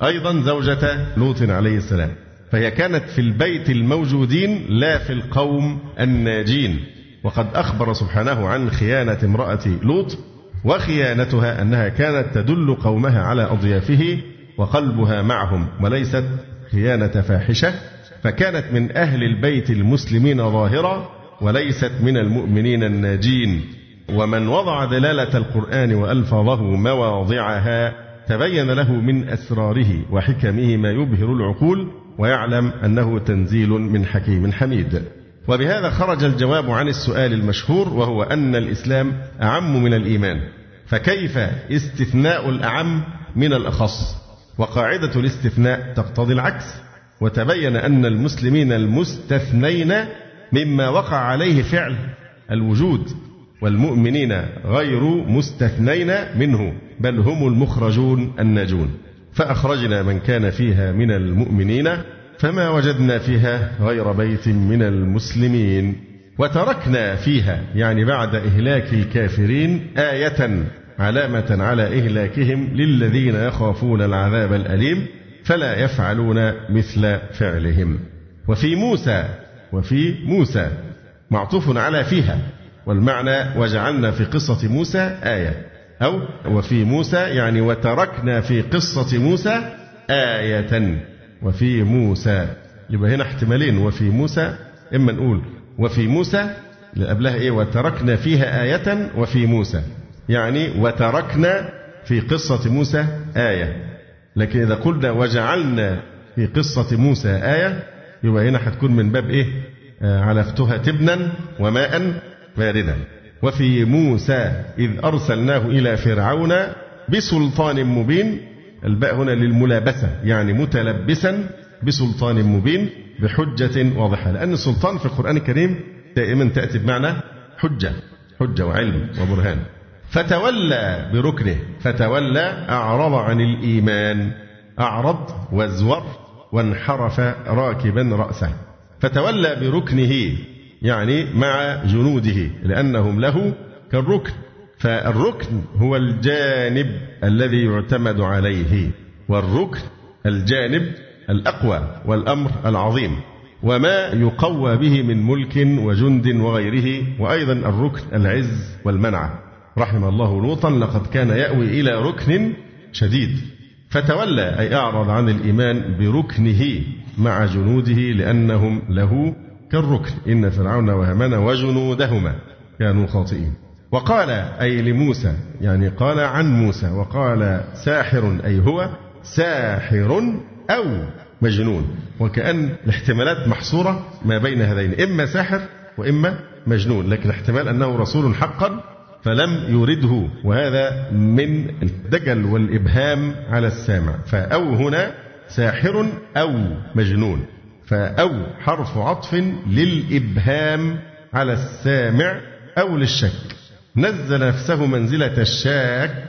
أيضا زوجة لوط عليه السلام. فهي كانت في البيت الموجودين لا في القوم الناجين. وقد أخبر سبحانه عن خيانة امرأة لوط وخيانتها أنها كانت تدل قومها على أضيافه وقلبها معهم وليست خيانة فاحشة. فكانت من أهل البيت المسلمين ظاهرة وليست من المؤمنين الناجين. ومن وضع دلالة القرآن وألفاظه مواضعها تبين له من أسراره وحكمه ما يبهر العقول ويعلم أنه تنزيل من حكيم حميد. وبهذا خرج الجواب عن السؤال المشهور وهو أن الإسلام أعم من الإيمان. فكيف استثناء الأعم من الأخص؟ وقاعدة الاستثناء تقتضي العكس. وتبين أن المسلمين المستثنين مما وقع عليه فعل الوجود والمؤمنين غير مستثنين منه بل هم المخرجون الناجون. فأخرجنا من كان فيها من المؤمنين فما وجدنا فيها غير بيت من المسلمين. وتركنا فيها يعني بعد إهلاك الكافرين آية علامة على إهلاكهم للذين يخافون العذاب الأليم فلا يفعلون مثل فعلهم. وفي موسى وفي موسى معطوف على فيها. والمعنى وجعلنا في قصة موسى آية. أو وفي موسى يعني وتركنا في قصة موسى آية. وفي موسى يبقى هنا احتمالين. وفي موسى إما نقول وفي موسى قبلها إيه؟ وتركنا فيها آية. وفي موسى يعني وتركنا في قصة موسى آية. لكن إذا قلنا وجعلنا في قصة موسى آية يبقى هنا هتكون من باب إيه؟ آه علفتها تبنا وماء باردا. وفي موسى إذ أرسلناه إلى فرعون بسلطان مبين. الباء هنا للملابسة يعني متلبسا بسلطان مبين بحجة واضحة لأن السلطان في القرآن الكريم دائما تأتي بمعنى حجة حجة وعلم وبرهان. فتولى بركنه فتولى أعرض عن الإيمان أعرض وازور وانحرف راكبا رأسه. فتولى بركنه يعني مع جنوده لأنهم له كالركن. فالركن هو الجانب الذي يعتمد عليه والركن الجانب الأقوى والأمر العظيم. وما يقوى به من ملك وجند وغيره وأيضا الركن العز والمنع. رحم الله لوطا لقد كان يأوي إلى ركن شديد. فتولى أي أعرض عن الإيمان بركنه مع جنوده لأنهم له كالركن إن فرعون وهامان وجنودهما كانوا خاطئين. وقال أي لموسى يعني قال عن موسى وقال ساحر أي هو ساحر أو مجنون. وكأن الاحتمالات محصورة ما بين هذين إما ساحر وإما مجنون. لكن احتمال أنه رسول حقا فلم يورده وهذا من الدجل والإبهام على السامع. فأو هنا ساحر أو مجنون. فأو حرف عطف للإبهام على السامع أو للشك. نزل نفسه منزلة الشاك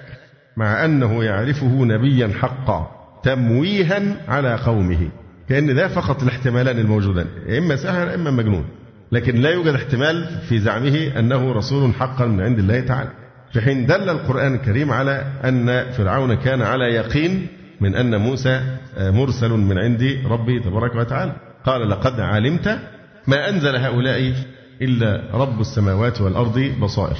مع أنه يعرفه نبيا حقا تمويها على قومه. كأن ده فقط الاحتمالان الموجودان إما ساحر إما مجنون. لكن لا يوجد احتمال في زعمه أنه رسول حقا من عند الله تعالى. في حين دل القرآن الكريم على أن فرعون كان على يقين من أن موسى مرسل من عند ربي تبارك وتعالى. قال لقد علمت ما أنزل هؤلاء إلا رب السماوات والأرض بصائر.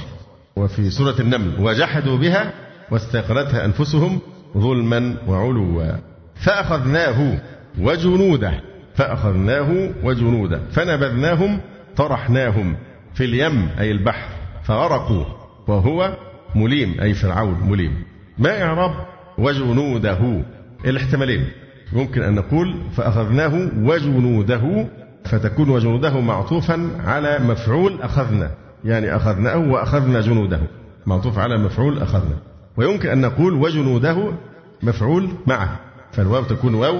وفي سورة النمل وجحدوا بها واستيقنتها أنفسهم ظلما وعلوا. فأخذناه وجنوده فأخذناه وجنوده فنبذناهم طرحناهم في اليم أي البحر فغرقوا وهو مليم أي فرعون مليم. ما إعراب وجنوده. الاحتمالين. ممكن أن نقول فأخذناه وجنوده فتكون وجنوده معطوفا على مفعول أخذنا. يعني أخذناه وأخذنا جنوده. معطوف على مفعول أخذنا. ويمكن أن نقول وجنوده مفعول معه. فالواو تكون واو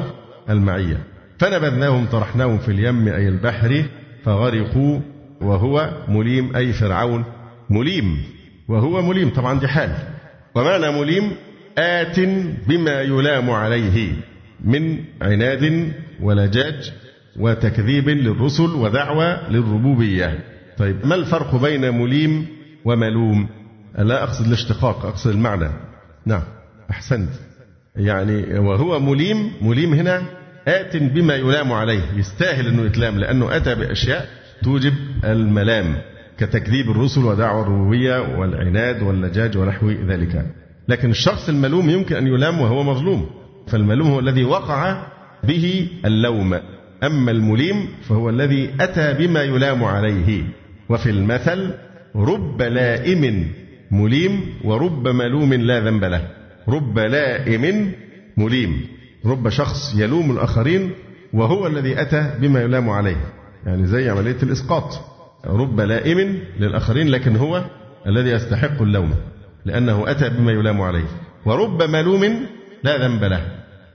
المعية. فنبذناهم طرحناهم في اليم أي البحر فغرقوا وهو مليم أي فرعون مليم وهو مليم. طبعا دي حال. ومعنى مليم آت بما يلام عليه. من عناد ولجاج وتكذيب للرسل ودعوة للربوبية. طيب ما الفرق بين مليم وملوم؟ لا أقصد الاشتقاق أقصد المعنى. نعم أحسنت. يعني وهو مليم مليم هنا آت بما يلام عليه. يستاهل أنه يتلام لأنه أتى بأشياء توجب الملام كتكذيب الرسل ودعوة الربوبية والعناد واللجاج ونحو ذلك. لكن الشخص الملوم يمكن أن يلام وهو مظلوم. فالملوم هو الذي وقع به اللوم. أما المليم فهو الذي أتى بما يلام عليه. وفي المثل رب لائم مليم ورب ملوم لا ذنب له. رب لائم مليم. رب شخص يلوم الآخرين وهو الذي أتى بما يلام عليه. يعني زي عملية الإسقاط. رب لائم للآخرين لكن هو الذي يستحق اللوم لأنه أتى بما يلام عليه. ورب ملوم لا ذنب له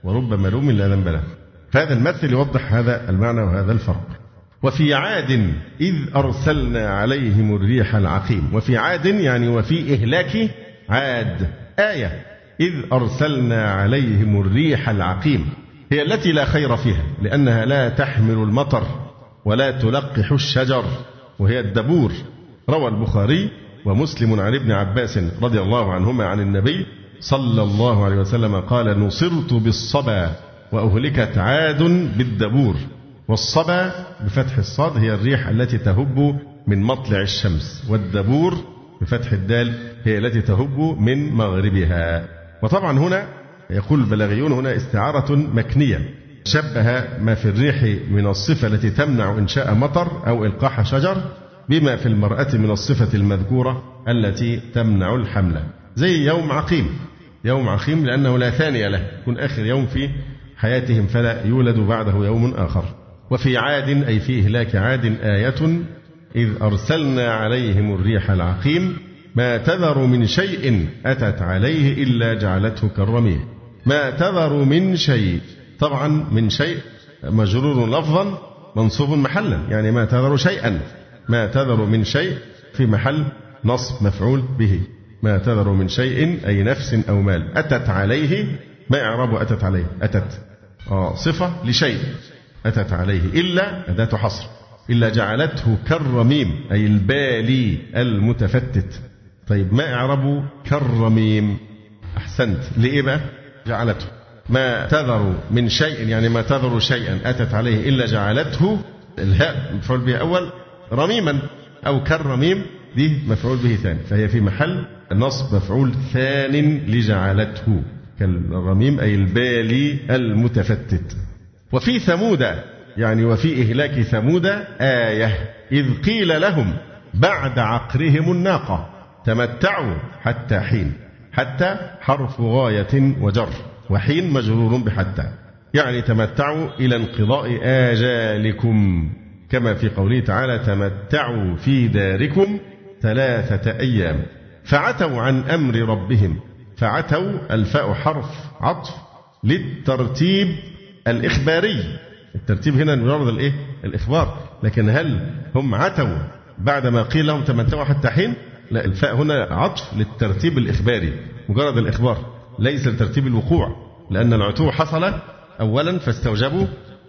ورب ملوم لا ذنب له. فهذا المثل يوضح هذا المعنى وهذا الفرق. وفي عاد إذ أرسلنا عليهم الريح العقيم. وفي عاد يعني وفي إهلاك عاد. آية. إذ أرسلنا عليهم الريح العقيم. هي التي لا خير فيها لأنها لا تحمل المطر ولا تلقح الشجر وهي الدبور. روى البخاري ومسلم عن ابن عباس رضي الله عنهما عن النبي صلى الله عليه وسلم قال نصرت بالصبا وأهلكت عاد بالدبور. والصبا بفتح الصاد هي الريح التي تهب من مطلع الشمس والدبور بفتح الدال هي التي تهب من مغربها. وطبعا هنا يقول البلاغيون هنا استعارة مكنية شبه ما في الريح من الصفة التي تمنع إنشاء مطر أو إلقاح شجر بما في المرأة من الصفة المذكورة التي تمنع الحمل زي يوم عقيم. يوم عقيم لأنه لا ثاني له. يكون آخر يوم في حياتهم فلا يولد بعده يوم آخر. وفي عاد أي في إهلاك عاد آية إذ أرسلنا عليهم الريح العقيم ما تذر من شيء أتت عليه إلا جعلته كالرميم. ما تذر من شيء طبعا من شيء مجرور لفظا منصوب محلا. يعني ما تذر شيئا. ما تذر من شيء في محل نصب مفعول به. ما تذر من شيء أي نفس أو مال. أتت عليه ما إعراب أتت عليه. أتت. آه صفة لشيء. أتت عليه. إلا أداة حصر. إلا جعلته كالرميم أي البالي المتفتت. طيب ما إعراب كالرميم؟ أحسنت. لإيه بقى؟ جعلته. ما تذر من شيء يعني ما تذر شيئا. أتت عليه. إلا جعلته الهاء مفعول به أول رميما. أو كالرميم دي مفعول به ثاني. فهي في محل نصب مفعول ثان لجعلته كالرميم أي البالي المتفتت. وفي ثمود يعني وفي إهلاك ثمود آية إذ قيل لهم بعد عقرهم الناقة تمتعوا حتى حين حتى حرف غاية وجر وحين مجرور بحتى. يعني تمتعوا إلى انقضاء آجالكم. كما في قوله تعالى تمتعوا في داركم ثلاثة أيام. فعتوا عن أمر ربهم فعتوا الفاء حرف عطف للترتيب الإخباري. الترتيب هنا مجرد الإيه؟ الإخبار. لكن هل هم عتوا بعد ما قيل لهم تمتعوا حتى حين؟ لا الفاء هنا عطف للترتيب الإخباري مجرد الإخبار ليس لترتيب الوقوع. لأن العتو حصل أولا فاستوجبوا.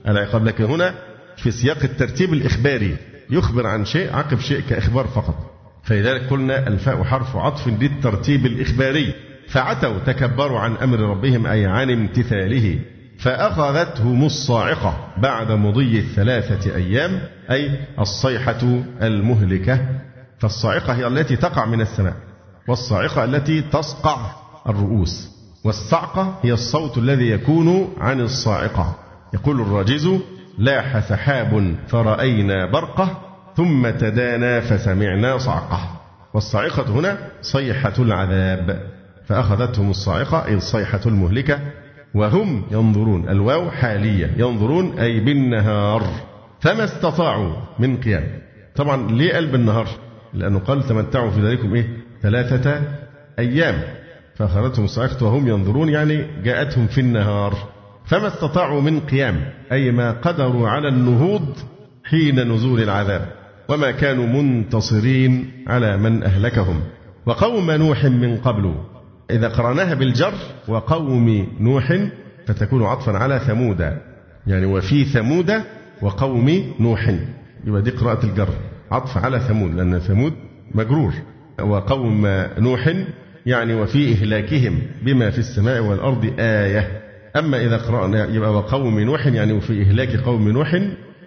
العقاب لكن هنا في سياق الترتيب الإخباري يخبر عن شيء عقب شيء كإخبار فقط. فلذلك قلنا الفاء حرف عطف للترتيب الإخباري. فعتوا تكبروا عن أمر ربهم أي عن امتثاله. فأخذتهم الصاعقة بعد مضي الثلاثة أيام أي الصيحة المهلكة. فالصاعقة هي التي تقع من السماء والصاعقة التي تصقع الرؤوس. والصعقة هي الصوت الذي يكون عن الصاعقة. يقول الراجز لاح سحاب فرأينا برقة ثم تدانى فسمعنا صعقة والصاعقة هنا صيحة العذاب. فأخذتهم الصاعقة أي الصيحة المهلكة وهم ينظرون الواو حالية ينظرون أي بالنهار. فما استطاعوا من قيام. طبعا ليه قال بالنهار؟ لأنه قال تمتعوا في ذلكم إيه؟ ثلاثة أيام. فأخذتهم الصاعقة وهم ينظرون يعني جاءتهم في النهار. فما استطاعوا من قيام أي ما قدروا على النهوض حين نزول العذاب. وما كانوا منتصرين على من أهلكهم. وقوم نوح من قبل إذا قرأناها بالجر وقوم نوح فتكون عطفا على ثمود. يعني وفي ثمود وقوم نوح. يبقى دي قراءة الجر عطف على ثمود لأن ثمود مجرور. وقوم نوح يعني وفي إهلاكهم بما في السماء والأرض آية. أما إذا قرأنا يبقى وقوم نوح يعني وفي إهلاك قوم نوح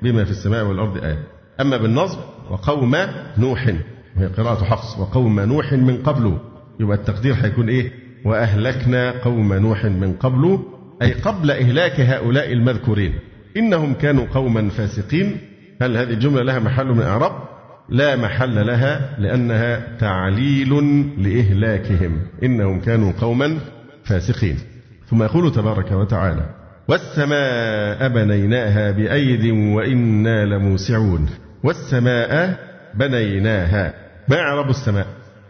بما في السماء والأرض آية. أما بالنصب وقوم نوح. وهي قراءة حفص. وقوم نوح من قبل. يبقى التقدير هيكون إيه؟ وأهلكنا قوم نوح من قبل أي قبل إهلاك هؤلاء المذكورين. إنهم كانوا قوما فاسقين. هل هذه الجملة لها محل من إعراب؟ لا محل لها لأنها تعليل لإهلاكهم. إنهم كانوا قوما فاسقين. ثم يقول تبارك وتعالى والسماء بنيناها بأيد وإنا لموسعون والسماء بنيناها. ما إعراب السماء؟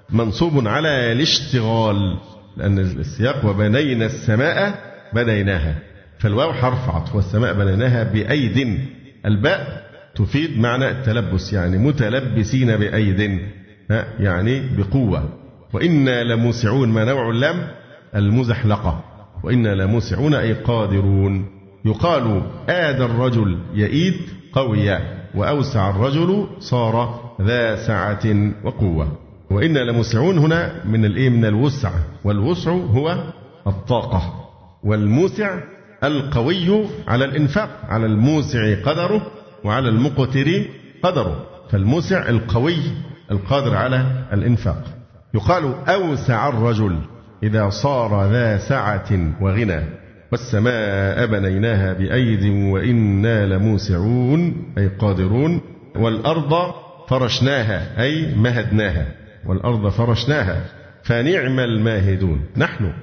منصوب على الاشتغال لأن السياق وبنينا السماء بنيناها. فالواو حرف عطف والسماء بنيناها بأيد. الباء تفيد معنى التلبس يعني متلبسين بأيد. يعني بقوة. وإنا لموسعون ما نوع اللام؟ المزحلقة. وإنا لموسعون أي قادرون. يقال آد الرجل يئيد قويا. وأوسع الرجل صار ذا سعة وقوة. وإنا لموسعون هنا من الإيه؟ من الوسع. والوسع هو الطاقة. والموسع القوي على الإنفاق على الموسع قدره وعلى المقتر قدره. فالموسع القوي القادر على الإنفاق. يقال أوسع الرجل إذا صار ذا سعة وغنى. والسماء بنيناها بأيد وإنا لموسعون أي قادرون. والأرض فرشناها أي مهدناها. والأرض فرشناها فنعم الماهدون. نحن.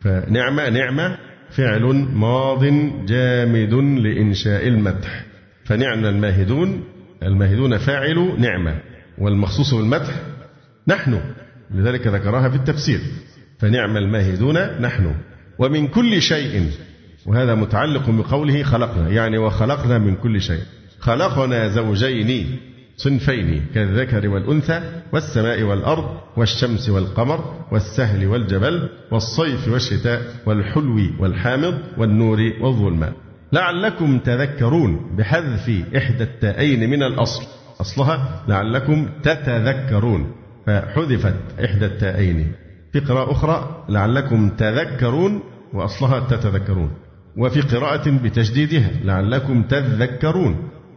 فنعمة نعمة. فعل ماض جامد لإنشاء المدح. فنعم الماهدون. الماهدون فاعل نعمة. والمخصوص بالمدح نحن. لذلك ذكرها في التفسير. فنعم الماهدون نحن. ومن كل شيء وهذا متعلق بقوله خلقنا يعني وخلقنا من كل شيء. خلقنا زوجين صنفين كالذكر والأنثى والسماء والأرض والشمس والقمر والسهل والجبل والصيف والشتاء والحلو والحامض والنور والظلماء لعلكم تذكرون بحذف إحدى التائين من الأصل. أصلها لعلكم تتذكرون فحذفت إحدى التائين في قراءة أخرى لعلكم تذكرون وأصلها تتذكرون. وفي قراءة بتجديدها لعلكم تذكرون.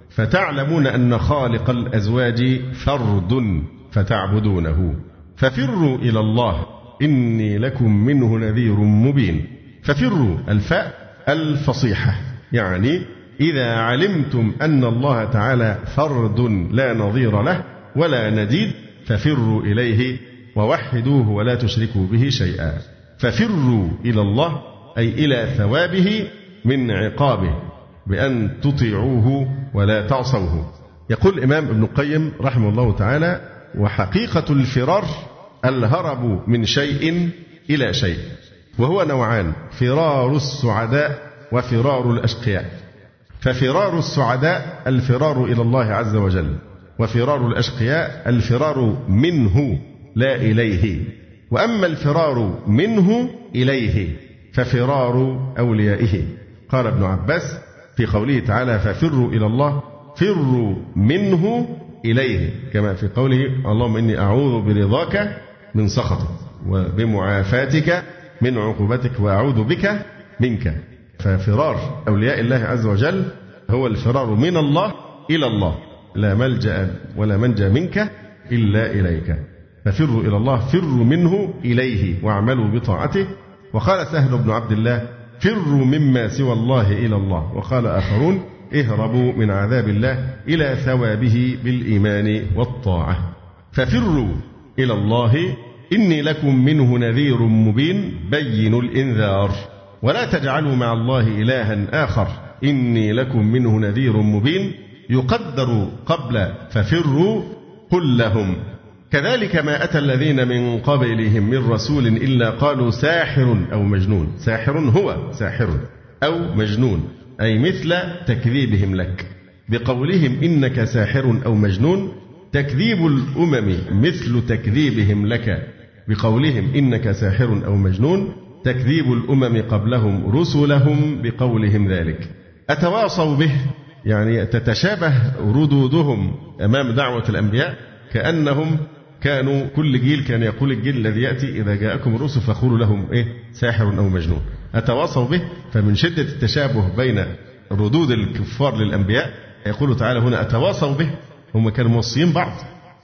فتعلمون أن خالق الأزواج فرد فتعبدونه. ففروا إلى الله إني لكم منه نذير مبين. ففروا الفاء الفصيحة. يعني إذا علمتم أن الله تعالى فرد لا نظير له ولا نديد ففروا إليه ووحدوه ولا تشركوا به شيئا. ففروا إلى الله أي إلى ثوابه من عقابه بأن تطيعوه ولا تعصوه. يقول الإمام ابن القيم رحمه الله تعالى وحقيقة الفرار الهرب من شيء إلى شيء وهو نوعان فرار السعداء وفرار الأشقياء. ففرار السعداء الفرار إلى الله عز وجل وفرار الأشقياء الفرار منه. لا إليه. وأما الفرار منه إليه ففرار أوليائه. قال ابن عباس في قوله تعالى ففروا إلى الله فروا منه إليه. كما في قوله اللهم إني أعوذ برضاك من سخطك وبمعافاتك من عقوبتك وأعوذ بك منك. ففرار أولياء الله عز وجل هو الفرار من الله إلى الله. لا ملجأ ولا منجى منك إلا إليك. ففروا إلى الله فروا منه إليه واعملوا بطاعته. وقال سهل بن عبد الله فروا مما سوى الله إلى الله. وقال آخرون اهربوا من عذاب الله إلى ثوابه بالإيمان والطاعة. ففروا إلى الله إني لكم منه نذير مبين بين الإنذار. ولا تجعلوا مع الله إلها آخر إني لكم منه نذير مبين يقدر قبل ففروا قل لهم. كذلك ما أتى الذين من قبلهم من رسول إلا قالوا ساحر أو مجنون. ساحر هو ساحر أو مجنون. أي مثل تكذيبهم لك. بقولهم إنك ساحر أو مجنون تكذيب الأمم مثل تكذيبهم لك. بقولهم إنك ساحر أو مجنون تكذيب الأمم قبلهم رسلهم بقولهم ذلك. أتواصوا به؟ يعني تتشابه ردودهم أمام دعوة الأنبياء؟ كأنهم كانوا كل جيل كان يقول الجيل الذي يأتي إذا جاءكم الرسل فقولوا لهم إيه ساحر أو مجنون. أتواصوا به؟ فمن شدة التشابه بين ردود الكفار للأنبياء يقول تعالى هنا أتواصوا به؟ هم كانوا موصيين بعض.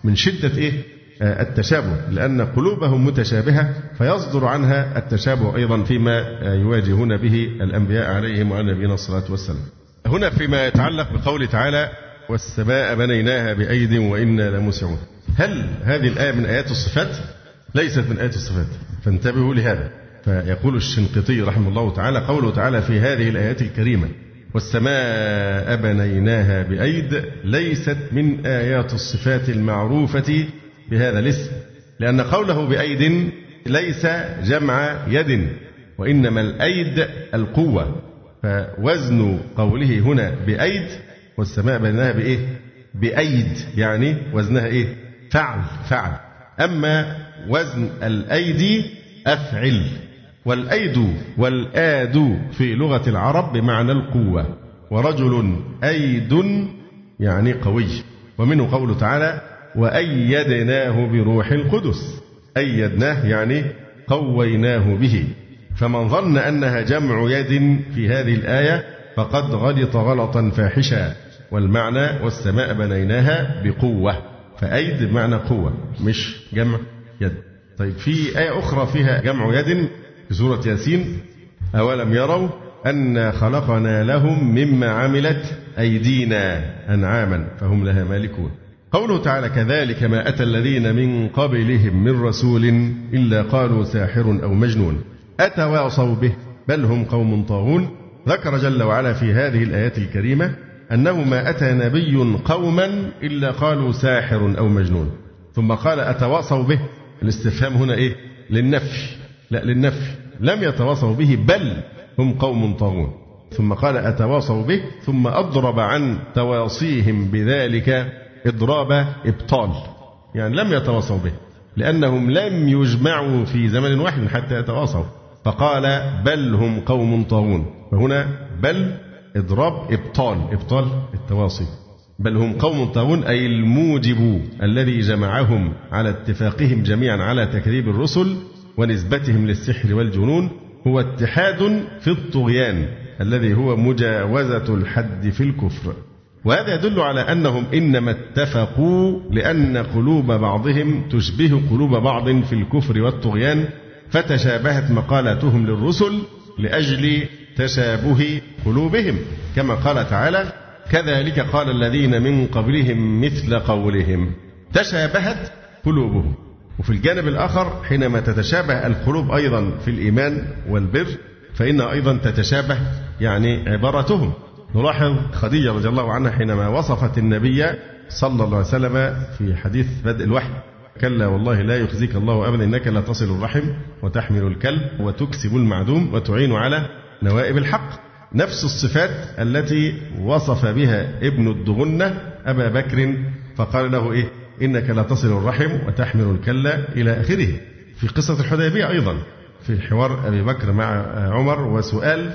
من شدة إيه؟ آه، التشابه. لأن قلوبهم متشابهة فيصدر عنها التشابه أيضا فيما يواجهون به الأنبياء عليهم وعلى نبينا الصلاة والسلام. هنا فيما يتعلق بقوله تعالى والسماء بنيناها بأيد وإنا لموسعون. هل هذه الآية من آيات الصفات؟ ليست من آيات الصفات فانتبهوا لهذا فيقول الشنقيطي رحمه الله تعالى قوله تعالى في هذه الآيات الكريمة والسماء بنيناها بأيد ليست من آيات الصفات المعروفة بهذا الاسم لأن قوله بأيد ليس جمع يد وإنما الأيد القوة فوزن قوله هنا بأيد والسماء بنيناها بإيه؟ بأيد يعني وزنها إيه؟ فعل فعل. أما وزن الأيدي أفعل. والأيد والآد في لغة العرب بمعنى القوة. ورجل أيد يعني قوي. ومنه قوله تعالى وأيدناه بروح القدس. أيدناه يعني قويناه به. فمن ظن أنها جمع يد في هذه الآية فقد غلط غلطا فاحشا. والمعنى والسماء بنيناها بقوة. فأيد بمعنى قوة مش جمع يد. طيب في آية أخرى فيها جمع يد في سورة ياسين. أولم يروا أن خلقنا لهم مما عملت أيدينا أنعاما فهم لها مالكون. قوله تعالى كذلك ما أتى الذين من قبلهم من رسول إلا قالوا ساحر أو مجنون. أتواصوا به بل هم قوم طاغون. ذكر جل وعلا في هذه الآيات الكريمة أنه ما أتى نبي قوما إلا قالوا ساحر أو مجنون. ثم قال أتواصوا به؟ الاستفهام هنا إيه؟ للنفي. لا للنفي. لم يتواصوا به بل هم قوم طاغون. ثم قال أتواصوا به ثم أضرب عن تواصيهم بذلك إضراب إبطال. يعني لم يتواصوا به لأنهم لم يجمعوا في زمن واحد حتى يتواصوا. فقال بل هم قوم طاغون. فهنا بل إضراب إبطال. إبطال التواصي. بل هم قوم طاغون أي الموجب الذي جمعهم على اتفاقهم جميعا على تكذيب الرسل ونسبتهم للسحر والجنون هو اتحاد في الطغيان الذي هو مجاوزة الحد في الكفر. وهذا يدل على أنهم إنما اتفقوا لأن قلوب بعضهم تشبه قلوب بعض في الكفر والطغيان فتشابهت مقالاتهم للرسل لأجل تشابه قلوبهم. كما قال تعالى كذلك قال الذين من قبلهم مثل قولهم. تشابهت قلوبهم. وفي الجانب الآخر حينما تتشابه القلوب أيضا في الإيمان والبر فإنها أيضا تتشابه يعني عبارتهم. نلاحظ خديجة رضي الله عنها حينما وصفت النبي صلى الله عليه وسلم في حديث بدء الوحي كلا والله لا يخزيك الله أبدا إنك لا تصل الرحم وتحمل الكلب وتكسب المعدوم وتعين على نوائب الحق نفس الصفات التي وصف بها ابن الدغنة أبا بكر فقال له إيه؟ إنك لا تصل الرحم وتحمل الكلة إلى آخره. في قصة الحديبية أيضا في حوار أبي بكر مع عمر وسؤال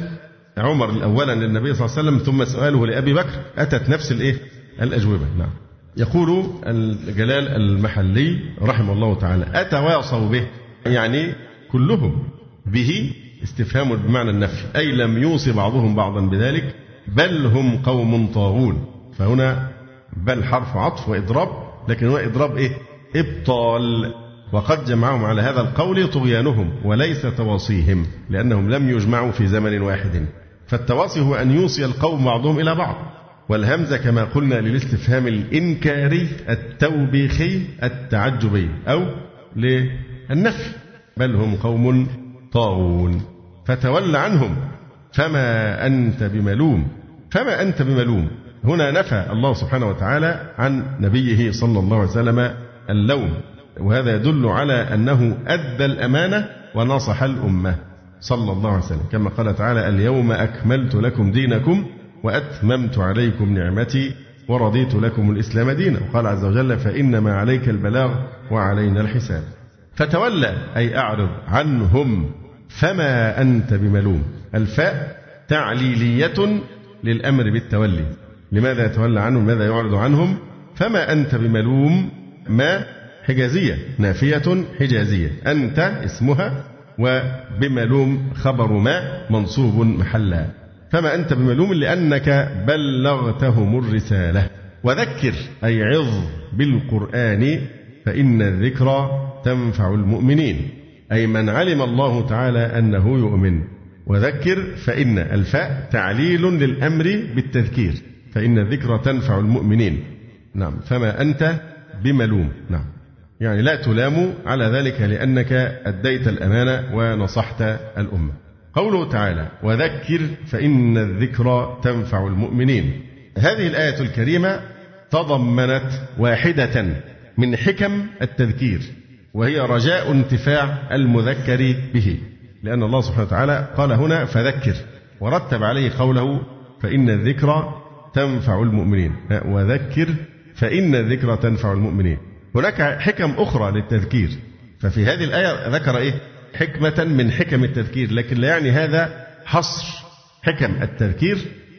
عمر أولا للنبي صلى الله عليه وسلم ثم سؤاله لأبي بكر أتت نفس الإيه؟ الأجوبة. نعم. يقول الجلال المحلي رحمه الله تعالى أتواصوا به يعني كلهم به استفهام بمعنى النفي أي لم يوصي بعضهم بعضا بذلك بل هم قوم طاغون. فهنا بل حرف عطف وإضراب لكن هو إضراب إيه؟ إبطال. وقد جمعهم على هذا القول طغيانهم وليس تواصيهم لأنهم لم يجمعوا في زمن واحد. فالتواصي هو أن يوصي القوم بعضهم إلى بعض. والهمزة كما قلنا للاستفهام الإنكاري التوبيخي التعجبي أو للنفي. بل هم قوم طاغون فتول عنهم فما أنت بملوم فما أنت بملوم. هنا نفى الله سبحانه وتعالى عن نبيه صلى الله عليه وسلم اللوم. وهذا يدل على أنه أدى الأمانة ونصح الأمة صلى الله عليه وسلم. كما قال تعالى اليوم أكملت لكم دينكم وأتممت عليكم نعمتي ورضيت لكم الإسلام دينا. وقال عز وجل فإنما عليك البلاغ وعلينا الحساب. فتولى أي أعرض عنهم. فما أنت بملوم. الفاء تعليلية للأمر بالتولي. لماذا يتولى عنهم؟ ماذا يعرض عنهم؟ فما أنت بملوم. ما؟ حجازية. نافية حجازية. أنت اسمها وبملوم خبر ما منصوب محلا. فما أنت بملوم لأنك بلغتهم الرسالة. وذكر أي عظ بالقرآن فإن الذكرى تنفع المؤمنين. أي من علم الله تعالى أنه يؤمن. وذكر فإن الفاء تعليل للأمر بالتذكير فإن الذكرى تنفع المؤمنين. نعم فما أنت بملوم. نعم يعني لا تلام على ذلك لأنك أديت الأمانة ونصحت الأمة. قوله تعالى وذكر فإن الذكرى تنفع المؤمنين. هذه الآية الكريمة تضمنت واحدة من حكم التذكير. وهي رجاء انتفاع المذكر به. لأن الله سبحانه وتعالى قال هنا فذكر ورتب عليه قوله فإن الذكرى تنفع المؤمنين. وذكر فإن الذكرى تنفع المؤمنين. هناك حكم أخرى للتذكير. ففي هذه الآية ذكر إيه؟ حكمة من حكم التذكير. لكن لا يعني هذا حصر حكم التذكير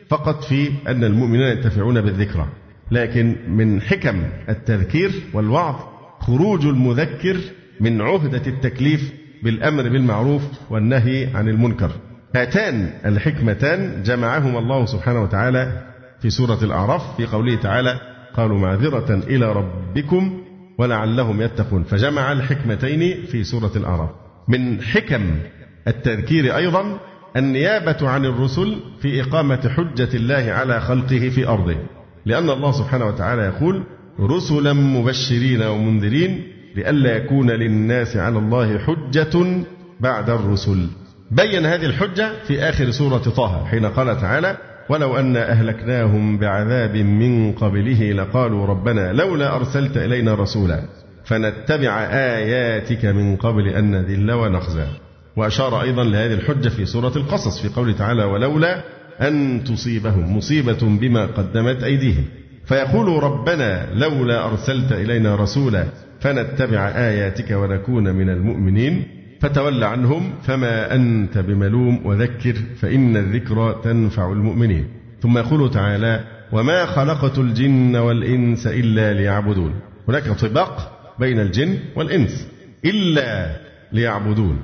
فقط في أن المؤمنين ينتفعون بالذكرى. لكن من حكم التذكير والوعظ خروج المذكر من عهدة التكليف بالأمر بالمعروف والنهي عن المنكر. هاتان الحكمتان جمعهما الله سبحانه وتعالى في سورة الأعراف في قوله تعالى قالوا معذرة إلى ربكم ولعلهم يتقون فجمع الحكمتين في سورة الأعراف. من حكم التذكير أيضا النيابة عن الرسل في إقامة حجة الله على خلقه في أرضه لأن الله سبحانه وتعالى يقول رسلا مبشرين ومنذرين لئلا يكون للناس على الله حجة بعد الرسل. بين هذه الحجة في آخر سورة طه حين قال تعالى ولو أن أهلكناهم بعذاب من قبله لقالوا ربنا لولا أرسلت إلينا رسولا فنتبع آياتك من قبل أن نذل ونخزى. وأشار أيضا لهذه الحجة في سورة القصص في قوله تعالى ولولا أن تصيبهم مصيبة بما قدمت أيديهم. فيقول ربنا لولا أرسلت إلينا رسولا فنتبع آياتك ونكون من المؤمنين. فتول عنهم فما أنت بملوم وذكر فإن الذكرى تنفع المؤمنين. ثم يقول تعالى وما خلقت الجن والإنس إلا ليعبدون. هناك طباق بين الجن والإنس إلا ليعبدون.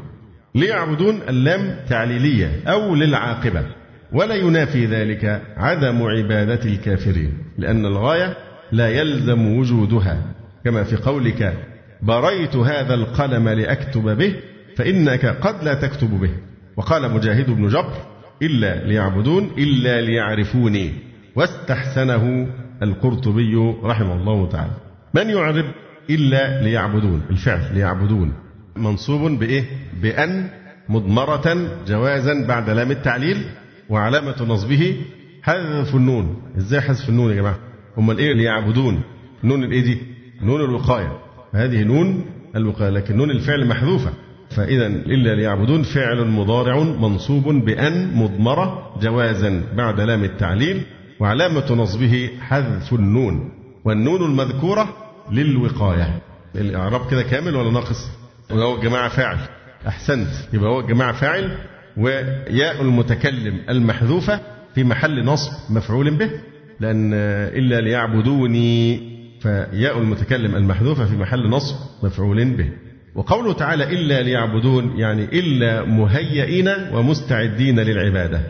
ليعبدون اللام تعليلية أو للعاقبة. ولا ينافي ذلك عدم عبادة الكافرين. لأن الغاية لا يلزم وجودها. كما في قولك بريت هذا القلم لأكتب به فإنك قد لا تكتب به. وقال مجاهد بن جبر إلا ليعبدون إلا ليعرفوني. واستحسنه القرطبي رحمه الله تعالى. من يعرب؟ إلا ليعبدون. الفعل ليعبدون. منصوب بإيه؟ بأن مضمرة جوازا بعد لام التعليل وعلامة نصبه حذف النون. إزاي حذف النون يا جماعة؟ امال إيه ليعبدون نون الإيه دي؟ نون الوقاية. هذه نون الوقاية لكن نون الفعل محذوفة. فإذا إلا ليعبدون فعل مضارع منصوب بأن مضمرة جوازا بعد لام التعليل وعلامة نصبه حذف النون. والنون المذكورة للوقاية. الإعراب كده كامل ولا ناقص؟ وهو الجماعة فاعل. أحسنت. يبقى هو الجماعة فاعل. وياء المتكلم المحذوفة في محل نصب مفعول به لأن إلا ليعبدوني فياء المتكلم المحذوفة في محل نصب مفعول به. وقوله تعالى إلا ليعبدون يعني إلا مهيئين ومستعدين للعبادة.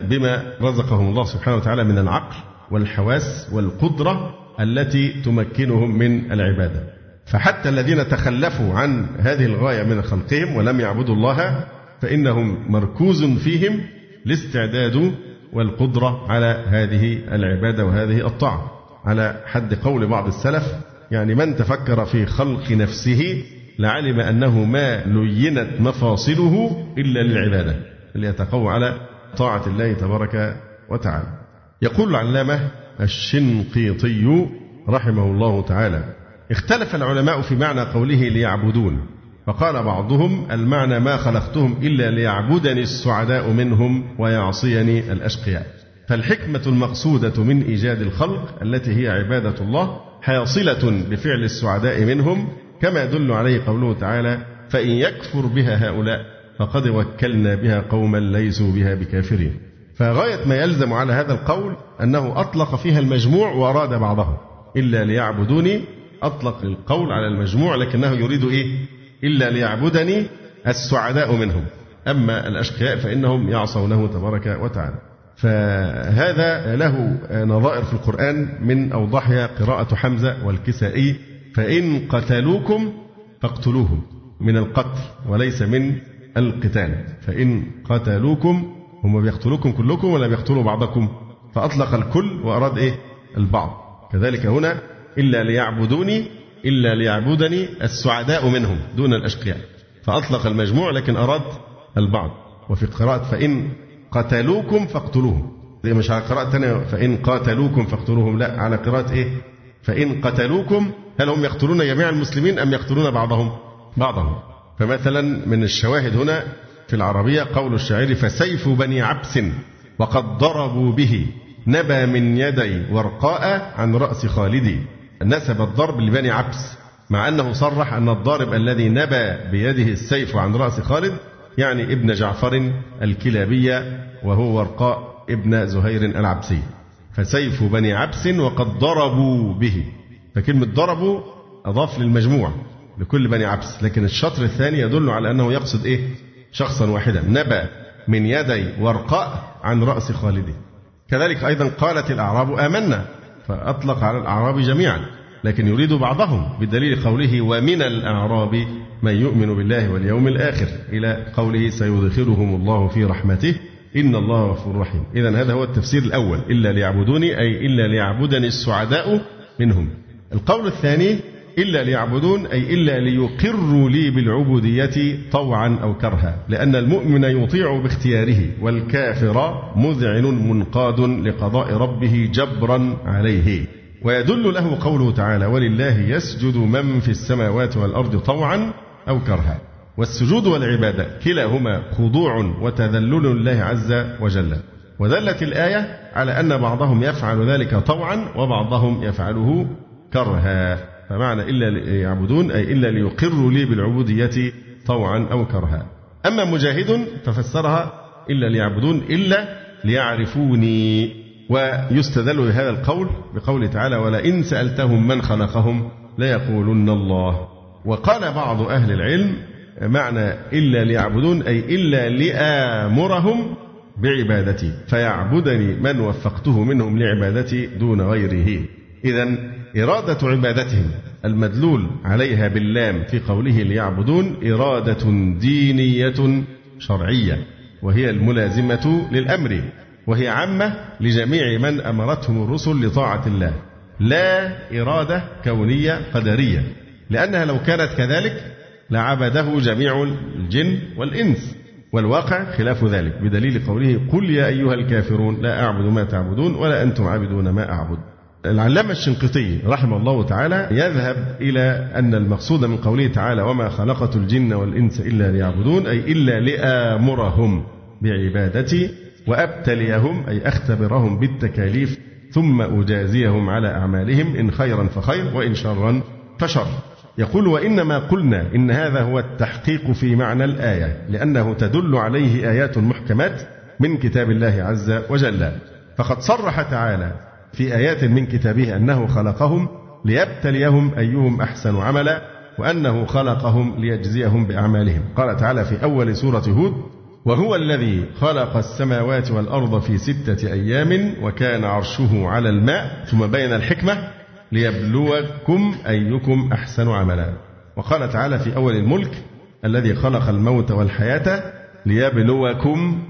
بما رزقهم الله سبحانه وتعالى من العقل والحواس والقدرة التي تمكنهم من العبادة. فحتى الذين تخلفوا عن هذه الغاية من خلقهم ولم يعبدوا الله فإنهم مركوز فيهم الاستعداد والقدرة على هذه العبادة وهذه الطاعة. على حد قول بعض السلف يعني من تفكر في خلق نفسه لعلم أنه ما لينت مفاصله إلا للعبادة ليتقوى على طاعة الله تبارك وتعالى. يقول العلامة الشنقيطي رحمه الله تعالى اختلف العلماء في معنى قوله ليعبدون. فقال بعضهم المعنى ما خلقتهم إلا ليعبدني السعداء منهم ويعصيني الأشقياء. فالحكمة المقصودة من إيجاد الخلق التي هي عبادة الله حاصلة بفعل السعداء منهم كما يدل عليه قوله تعالى فإن يكفر بها هؤلاء فقد وكلنا بها قوما ليسوا بها بكافرين. فغاية ما يلزم على هذا القول أنه أطلق فيها المجموع وأراد بعضها إلا ليعبدوني أطلق القول على المجموع لكنه يريد إيه؟ إلا ليعبدني السعداء منهم. أما الأشقياء فإنهم يعصونه تبارك وتعالى. فهذا له نظائر في القرآن من أوضحها قراءة حمزة والكسائي فإن قتلوكم فاقتلوهم من القتل وليس من القتال. فإن قتلوكم هم بيقتلوكم كلكم ولا بيقتلوا بعضكم. فأطلق الكل وأراد إيه؟ البعض. كذلك هنا إلا ليعبدوني إلا ليعبدني السعداء منهم دون الأشقياء. فأطلق المجموع لكن أراد البعض. وفي قراءة فإن قتلوكم فاقتلوهم. دي مش على قراءة ثانية فإن قاتلوكم فاقتلوهم. لا على قراءة إيه؟ فإن قتلوكم هل هم يقتلون جميع المسلمين أم يقتلون بعضهم؟ بعضهم. فمثلا من الشواهد هنا في العربية قول الشاعر فسيف بني عبس وقد ضربوا به نبى من يدي ورقاء عن رأس خالدي. نسب الضرب لبني عبس مع أنه صرح أن الضارب الذي نبى بيده السيف عن رأس خالد يعني ابن جعفر الكلابية وهو ورقاء ابن زهير العبسي. فسيف بني عبس وقد ضربوا به. فكلمة ضربوا أضاف للمجموع لكل بني عبس لكن الشطر الثاني يدل على أنه يقصد إيه؟ شخصا واحدا. نبى من يدي ورقاء عن رأس خالد كذلك أيضا قالت الأعراب آمنا. فأطلق على الأعراب جميعا لكن يريد بعضهم بدليل قوله ومن الأعراب من يؤمن بالله واليوم الآخر إلى قوله سيدخلهم الله في رحمته إن الله غفور رحيم. إذا هذا هو التفسير الأول إلا ليعبدوني أي إلا ليعبدني السعداء منهم. القول الثاني إلا ليعبدون أي إلا ليقروا لي بالعبودية طوعا أو كرها لأن المؤمن يطيع باختياره والكافر مذعن منقاد لقضاء ربه جبرا عليه. ويدل له قوله تعالى ولله يسجد من في السماوات والأرض طوعا أو كرها. والسجود والعبادة كلاهما خضوع وتذلل لله عز وجل. ودلت الآية على أن بعضهم يفعل ذلك طوعا وبعضهم يفعله كرها. فمعنى إلا ليعبدون أي إلا ليقروا لي بالعبودية طوعا أو كرها. أما مجاهد ففسرها إلا ليعبدون إلا ليعرفوني. ويستدل بهذا القول بقوله تعالى ولئن سألتهم من خلقهم ليقولن الله. وقال بعض أهل العلم معنى إلا ليعبدون أي إلا لآمرهم بعبادتي. فيعبدني من وفقته منهم لعبادتي دون غيره. إذا إرادة عبادتهم المدلول عليها باللام في قوله ليعبدون إرادة دينية شرعية وهي الملازمة للأمر وهي عامة لجميع من أمرتهم الرسل لطاعة الله لا إرادة كونية قدرية لأنها لو كانت كذلك لعبده جميع الجن والإنس والواقع خلاف ذلك بدليل قوله قل يا أيها الكافرون لا أعبد ما تعبدون ولا أنتم عابدون ما أعبد. العلامة الشنقيطي رحمه الله تعالى يذهب إلى أن المقصود من قوله تعالى وما خلقت الجن والإنس إلا ليعبدون أي إلا لآمرهم بعبادتي وأبتليهم أي أختبرهم بالتكاليف ثم أجازيهم على أعمالهم إن خيرا فخير وإن شرا فشر. يقول وإنما قلنا إن هذا هو التحقيق في معنى الآية لأنه تدل عليه آيات محكمات من كتاب الله عز وجل. فقد صرح تعالى في آيات من كتابه أنه خلقهم ليبتليهم أيهم أحسن عملا وأنه خلقهم ليجزيهم بأعمالهم. قال تعالى في أول سورة هود وهو الذي خلق السماوات والأرض في ستة أيام وكان عرشه على الماء ثم بين الحكمة ليبلوكم أيكم أحسن عملا. وقال تعالى في أول الملك الذي خلق الموت والحياة ليبلوكم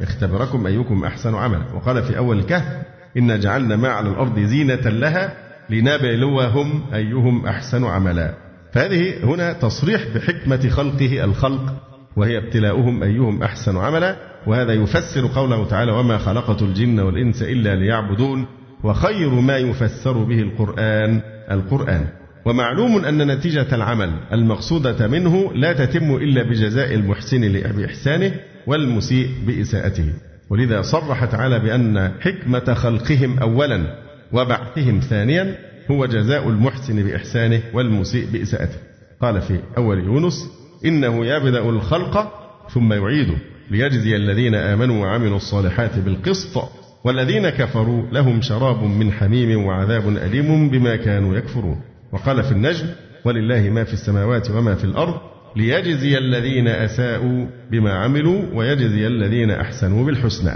يختبركم أيكم أحسن عملا. وقال في أول الكهف إنا جعلنا ما على الأرض زينة لها لنبلوهم أيهم أحسن عملا. فهذه هنا تصريح بحكمة خلقه الخلق وهي ابتلاؤهم أيهم أحسن عملا وهذا يفسر قوله تعالى وما خلقت الجن والإنس إلا ليعبدون وخير ما يفسر به القرآن القرآن. ومعلوم أن نتيجة العمل المقصودة منه لا تتم إلا بجزاء المحسن بإحسانه والمسيء بإساءته. ولذا صرح تعالى بأن حكمة خلقهم أولا وبعثهم ثانيا هو جزاء المحسن بإحسانه والمسيء بإساءته. قال في أول يونس إنه يبدأ الخلق ثم يعيده ليجزي الذين آمنوا وعملوا الصالحات بالقسط والذين كفروا لهم شراب من حميم وعذاب أليم بما كانوا يكفرون. وقال في النجم ولله ما في السماوات وما في الأرض ليجزي الذين أساءوا بما عملوا ويجزي الذين أحسنوا بالحسنى.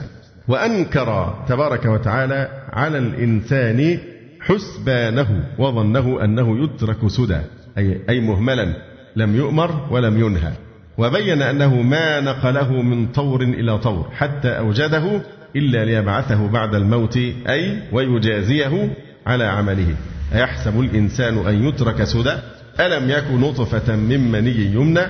وأنكر تبارك وتعالى على الإنسان حسبانه وظنه أنه يترك سدى أي, أي مهملا لم يؤمر ولم ينهى. وبين أنه ما نقله من طور إلى طور حتى أوجده إلا ليبعثه بعد الموت أي ويجازيه على عمله. أيحسب الإنسان أن يترك سدى؟ ألم يكن نطفة من مني يمنى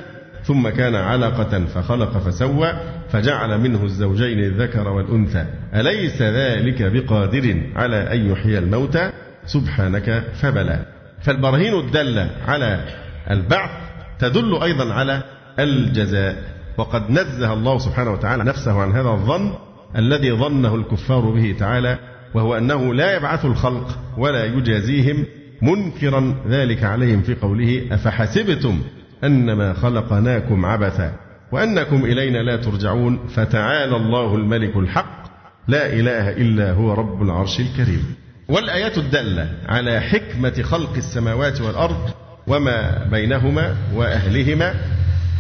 ثم كان علقة فخلق فسوى فجعل منه الزوجين الذكر والأنثى. أليس ذلك بقادر على أن يحيي الموتى؟ سبحانك فبلى. فالبراهين الدالة على البعث تدل أيضا على الجزاء. وقد نزه الله سبحانه وتعالى نفسه عن هذا الظن الذي ظنه الكفار به تعالى وهو أنه لا يبعث الخلق ولا يجازيهم منكرا ذلك عليهم في قوله أفحسبتم أنما خلقناكم عبثا وأنكم إلينا لا ترجعون فتعالى الله الملك الحق لا إله إلا هو رب العرش الكريم. والآيات الدالة على حكمة خلق السماوات والأرض وما بينهما وأهلهما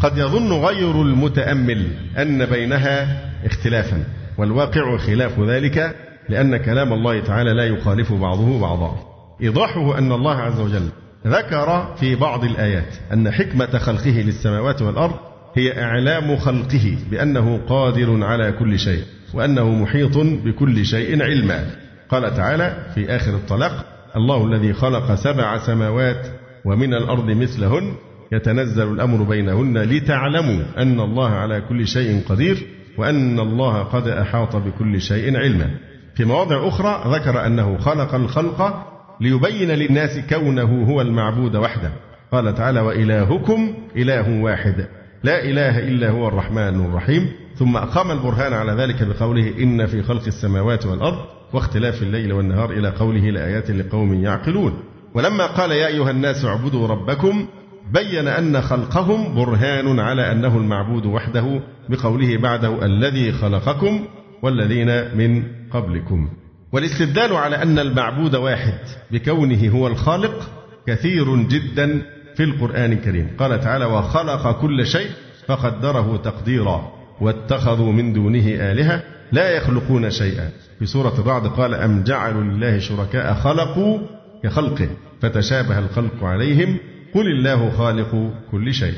قد يظن غير المتأمل أن بينها اختلافا والواقع خلاف ذلك لأن كلام الله تعالى لا يخالف بعضه بعضا. إيضاحه أن الله عز وجل ذكر في بعض الآيات أن حكمة خلقه للسماوات والأرض هي إعلام خلقه بأنه قادر على كل شيء وأنه محيط بكل شيء علما. قال تعالى في آخر الطلاق الله الذي خلق سبع سماوات ومن الأرض مثلهن يتنزل الأمر بينهن لتعلموا أن الله على كل شيء قدير وأن الله قد أحاط بكل شيء علما. في مواضع أخرى ذكر أنه خلق الخلق ليبين للناس كونه هو المعبود وحده. قال تعالى وإلهكم إله واحد. لا إله إلا هو الرحمن الرحيم. ثم أقام البرهان على ذلك بقوله إن في خلق السماوات والأرض واختلاف الليل والنهار إلى قوله لآيات لقوم يعقلون. ولما قال يا أيها الناس اعبدوا ربكم بين أن خلقهم برهان على أنه المعبود وحده بقوله بعده الذي خلقكم والذين من قبلكم. والاستدلال على أن المعبود واحد بكونه هو الخالق كثير جدا في القرآن الكريم. قال تعالى وخلق كل شيء فقدره تقديرا واتخذوا من دونه آلهة لا يخلقون شيئا. في سورة الرعد قال أم جعلوا لله شركاء خلقوا كخلقه فتشابه الخلق عليهم قل الله خالق كل شيء.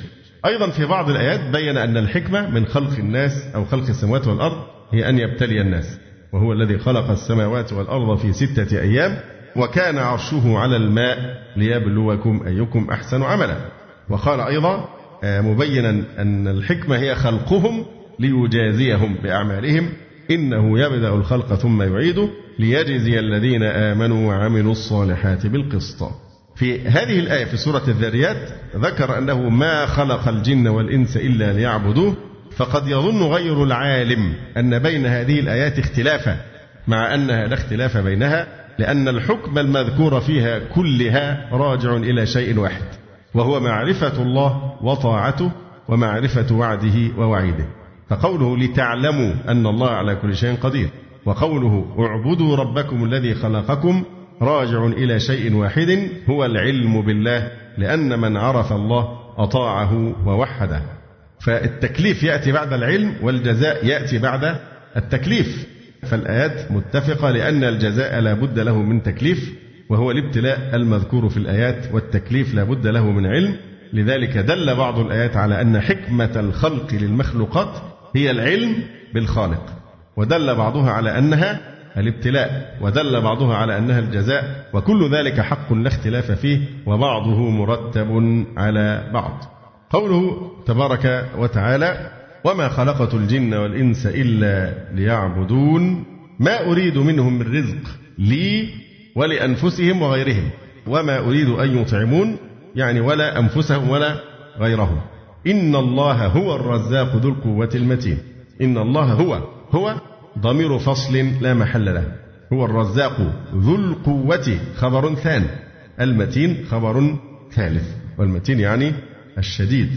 أيضا في بعض الآيات بين أن الحكمة من خلق الناس أو خلق السماوات والأرض هي أن يبتلي الناس. وهو الذي خلق السماوات والأرض في ستة أيام وكان عرشه على الماء ليبلوكم أيكم أحسن عملا. وقال أيضا آه، مبينا أن الحكمة هي خلقهم ليجازيهم بأعمالهم. إنه يبدأ الخلق ثم يعيده ليجزي الذين آمنوا وعملوا الصالحات بالقسط. في هذه الآية في سورة الذاريات ذكر أنه ما خلق الجن والإنس إلا ليعبدوه فقد يظن غير العالم أن بين هذه الآيات اختلافا مع أنها لا اختلاف بينها لأن الحكم المذكور فيها كلها راجع إلى شيء واحد وهو معرفة الله وطاعته ومعرفة وعده ووعيده. فقوله لتعلموا أن الله على كل شيء قدير وقوله اعبدوا ربكم الذي خلقكم راجع إلى شيء واحد هو العلم بالله لأن من عرف الله أطاعه ووحده. فالتكليف يأتي بعد العلم والجزاء يأتي بعد التكليف. فالآيات متفقة لأن الجزاء لا بد له من تكليف وهو الابتلاء المذكور في الآيات والتكليف لا بد له من علم. لذلك دل بعض الآيات على أن حكمة الخلق للمخلوقات هي العلم بالخالق. ودل بعضها على أنها الابتلاء ودل بعضها على أنها الجزاء وكل ذلك حق لا اختلاف فيه وبعضه مرتب على بعض. قوله تبارك وتعالى وما خلقت الجن والإنس إلا ليعبدون ما أريد منهم من رزق لي ولأنفسهم وغيرهم وما أريد أن يطعمون يعني ولا أنفسهم ولا غيرهم إن الله هو الرزاق ذو القوة المتين إن الله هو هو ضمير فصل لا محل له هو الرزاق ذو القوة خبر ثان المتين خبر ثالث والمتين يعني الشديد.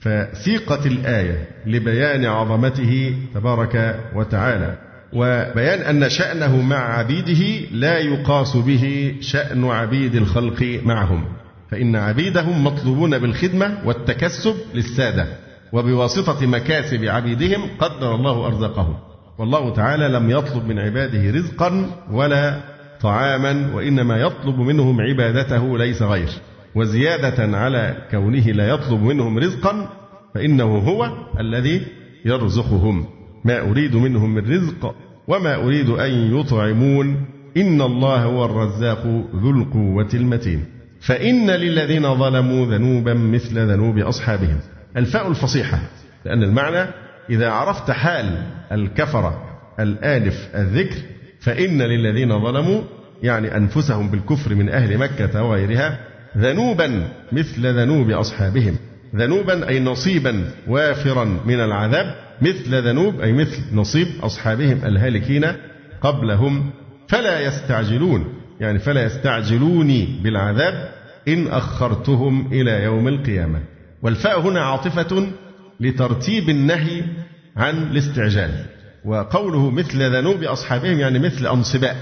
فسيقت الآية لبيان عظمته تبارك وتعالى وبيان أن شأنه مع عبيده لا يقاس به شأن عبيد الخلق معهم. فإن عبيدهم مطلوبون بالخدمة والتكسب للسادة وبواسطة مكاسب عبيدهم قدر الله أرزاقهم والله تعالى لم يطلب من عباده رزقا ولا طعاما وإنما يطلب منهم عبادته ليس غير. وزيادة على كونه لا يطلب منهم رزقا فإنه هو الذي يرزقهم. ما أريد منهم من رزق وما أريد أن يطعمون. إن الله هو الرزاق ذو القوة المتين. فإن للذين ظلموا ذنوبا مثل ذنوب أصحابهم. الفاء الفصيحة لأن المعنى إذا عرفت حال الكفرة الآلف الذكر فإن للذين ظلموا يعني أنفسهم بالكفر من أهل مكة وغيرها ذنوبا مثل ذنوب أصحابهم. ذنوبا أي نصيبا وافرا من العذاب مثل ذنوب أي مثل نصيب أصحابهم الهالكين قبلهم. فلا يستعجلون يعني فلا يستعجلوني بالعذاب إن أخرتهم إلى يوم القيامة. والفاء هنا عاطفة لترتيب النهي عن الاستعجال. وقوله مثل ذنوب أصحابهم يعني مثل أنصباء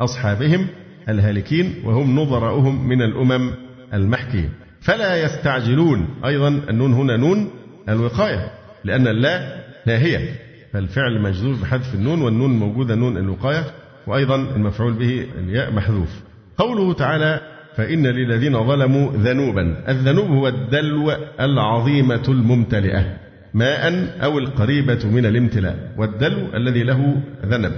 أصحابهم الهالكين وهم نظراؤهم من الأمم المحكية فلا يستعجلون. أيضا النون هنا نون الوقاية لأن اللا ناهية فالفعل مجذوب بحذف النون والنون موجودة نون الوقاية وأيضا المفعول به الياء محذوف. قوله تعالى فإن للذين ظلموا ذنوبا. الذنوب هو الدلو العظيمة الممتلئة ماء أو القريبة من الامتلاء والدلو الذي له ذنب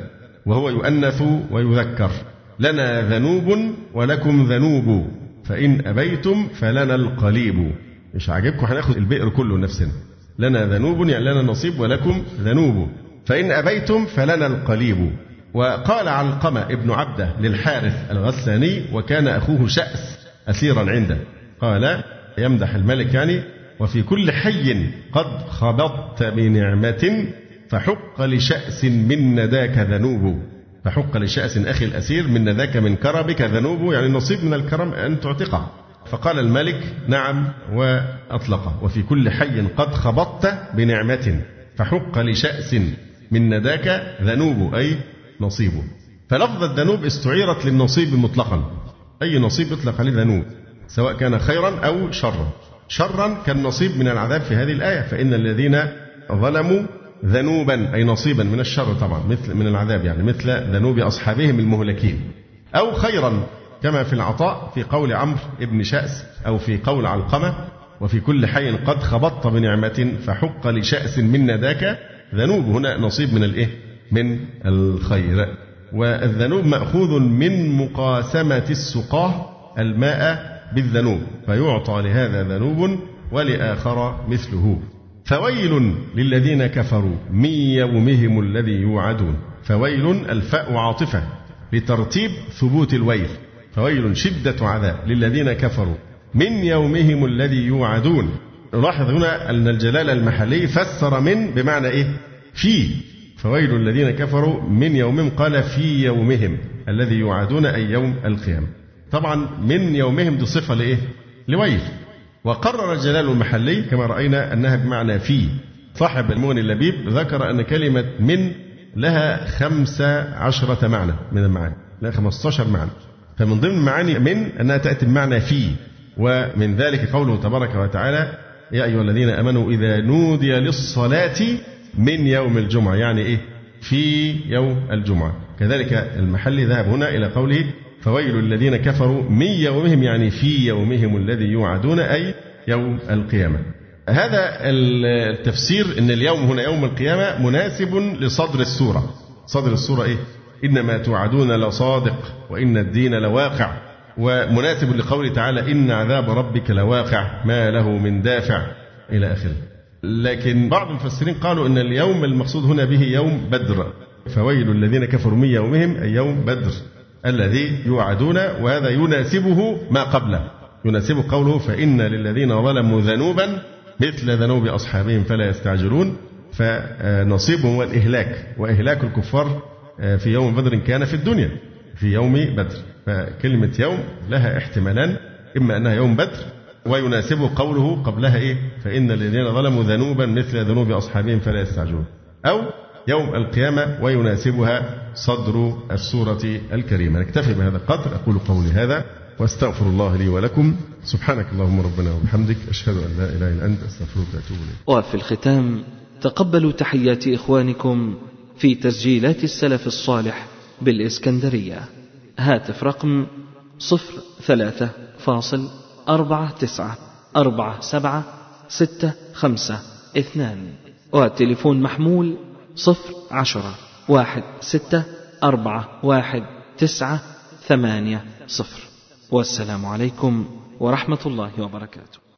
وهو يؤنث ويذكر. لنا ذنوب ولكم ذنوب. فإن أبيتم فلنا القليب. مش عاجبكم؟ هناخد البئر كله نفسنا لنا ذنوب يعني لنا نصيب ولكم ذنوب. فإن أبيتم فلنا القليب. وقال علقمة ابن عبدة للحارث الغساني وكان أخوه شأس أسيرا عنده. قال يمدح الملك يعني وفي كل حي قد خبطت بنعمة فحق لشأس من نداك ذنوب. فحق لشأس أخي الأسير من نداك من كربك ذنوب يعني نصيب من الكرم أن تعتقه. فقال الملك نعم وأطلقه وفي كل حي قد خبطت بنعمة. فحق لشأس من نداك ذنوب أي نصيبه فلفظ الذنوب استعيرت للنصيب مطلقا. أي نصيب يطلق عليه ذنوب سواء كان خيرا أو شرا. شرا كالنصيب من العذاب في هذه الآية فإن الذين ظلموا ذنوبا أي نصيبا من الشر طبعا مثل من العذاب يعني مثل ذنوب أصحابهم المهلكين. أو خيرا كما في العطاء في قول عمرو بن شأس أو في قول علقمة وفي كل حي قد خبطت بنعمة فحق لشأس من نداك ذنوب هنا نصيب من الإيه؟ من الخير. والذنوب مأخوذ من مقاسمة السقاة الماء بالذنوب فيعطى لهذا ذنوب ولآخر مثله. فويل للذين كفروا من يومهم الذي يوعدون. فويل الفاء عاطفة لترتيب ثبوت الويل. فويل شدة عذاب للذين كفروا من يومهم الذي يوعدون. نلاحظ هنا أن الجلال المحلي فسر من بمعنى إيه؟ في. فويل الذين كفروا من يومهم قال في يومهم الذي يوعدون أي يوم القيامة. طبعا من يومهم دي صفة لإيه؟ لويل. وقرر الجلال المحلي كما رأينا أنها بمعنى في صاحب المغني اللبيب ذكر أن كلمة من لها خمسة عشرة معنى من المعاني لها خمسة عشر معنى. فمن ضمن معاني من أنها تأتي بمعنى في ومن ذلك قوله تبارك وتعالى يا أيها الذين آمنوا إذا نودي للصلاة من يوم الجمعة يعني إيه؟ في يوم الجمعة. كذلك المحلي ذهب هنا إلى قوله فويل الذين كفروا من يومهم يعني في يومهم الذي يوعدون أي يوم القيامة هذا التفسير إن اليوم هنا يوم القيامة مناسب لصدر السورة. صدر السورة إيه؟ إنما توعدون لصادق وإن الدين لواقع ومناسب لقوله تعالى إن عذاب ربك لواقع ما له من دافع إلى آخره. لكن بعض المفسرين قالوا إن اليوم المقصود هنا به يوم بدر فويل الذين كفروا من يومهم أي يوم بدر الذي يوعدون وهذا يناسبه ما قبله. يناسبه قوله فإن للذين ظلموا ذنوبا مثل ذنوب أصحابهم فلا يستعجلون. فنصيبهم هو الإهلاك وإهلاك الكفار آه، في يوم بدر كان في الدنيا في يوم بدر. فكلمة يوم لها احتمالان إما أنها يوم بدر ويناسبه قوله قبلها إيه؟ فإن الذين ظلموا ذنوبا مثل ذنوب أصحابهم فلا يستعجلون. أو يوم القيامة ويناسبها صدر السورة الكريمة. نكتفي بهذا القدر. أقول قولي هذا واستغفر الله لي ولكم. سبحانك اللهم ربنا وبحمدك. أشهد أن لا إله إلا أنت. أستغفرك وأتوب إليك. وفي الختام تقبلوا تحيات إخوانكم في تسجيلات السلف الصالح بالإسكندرية. هاتف رقم صفر ثلاثة فاصل أربعة تسعة أربعة سبعة ستة خمسة اثنان. وتليفون محمول صفر عشرة واحد ستة أربعة واحد تسعة ثمانية صفر. والسلام عليكم ورحمة الله وبركاته.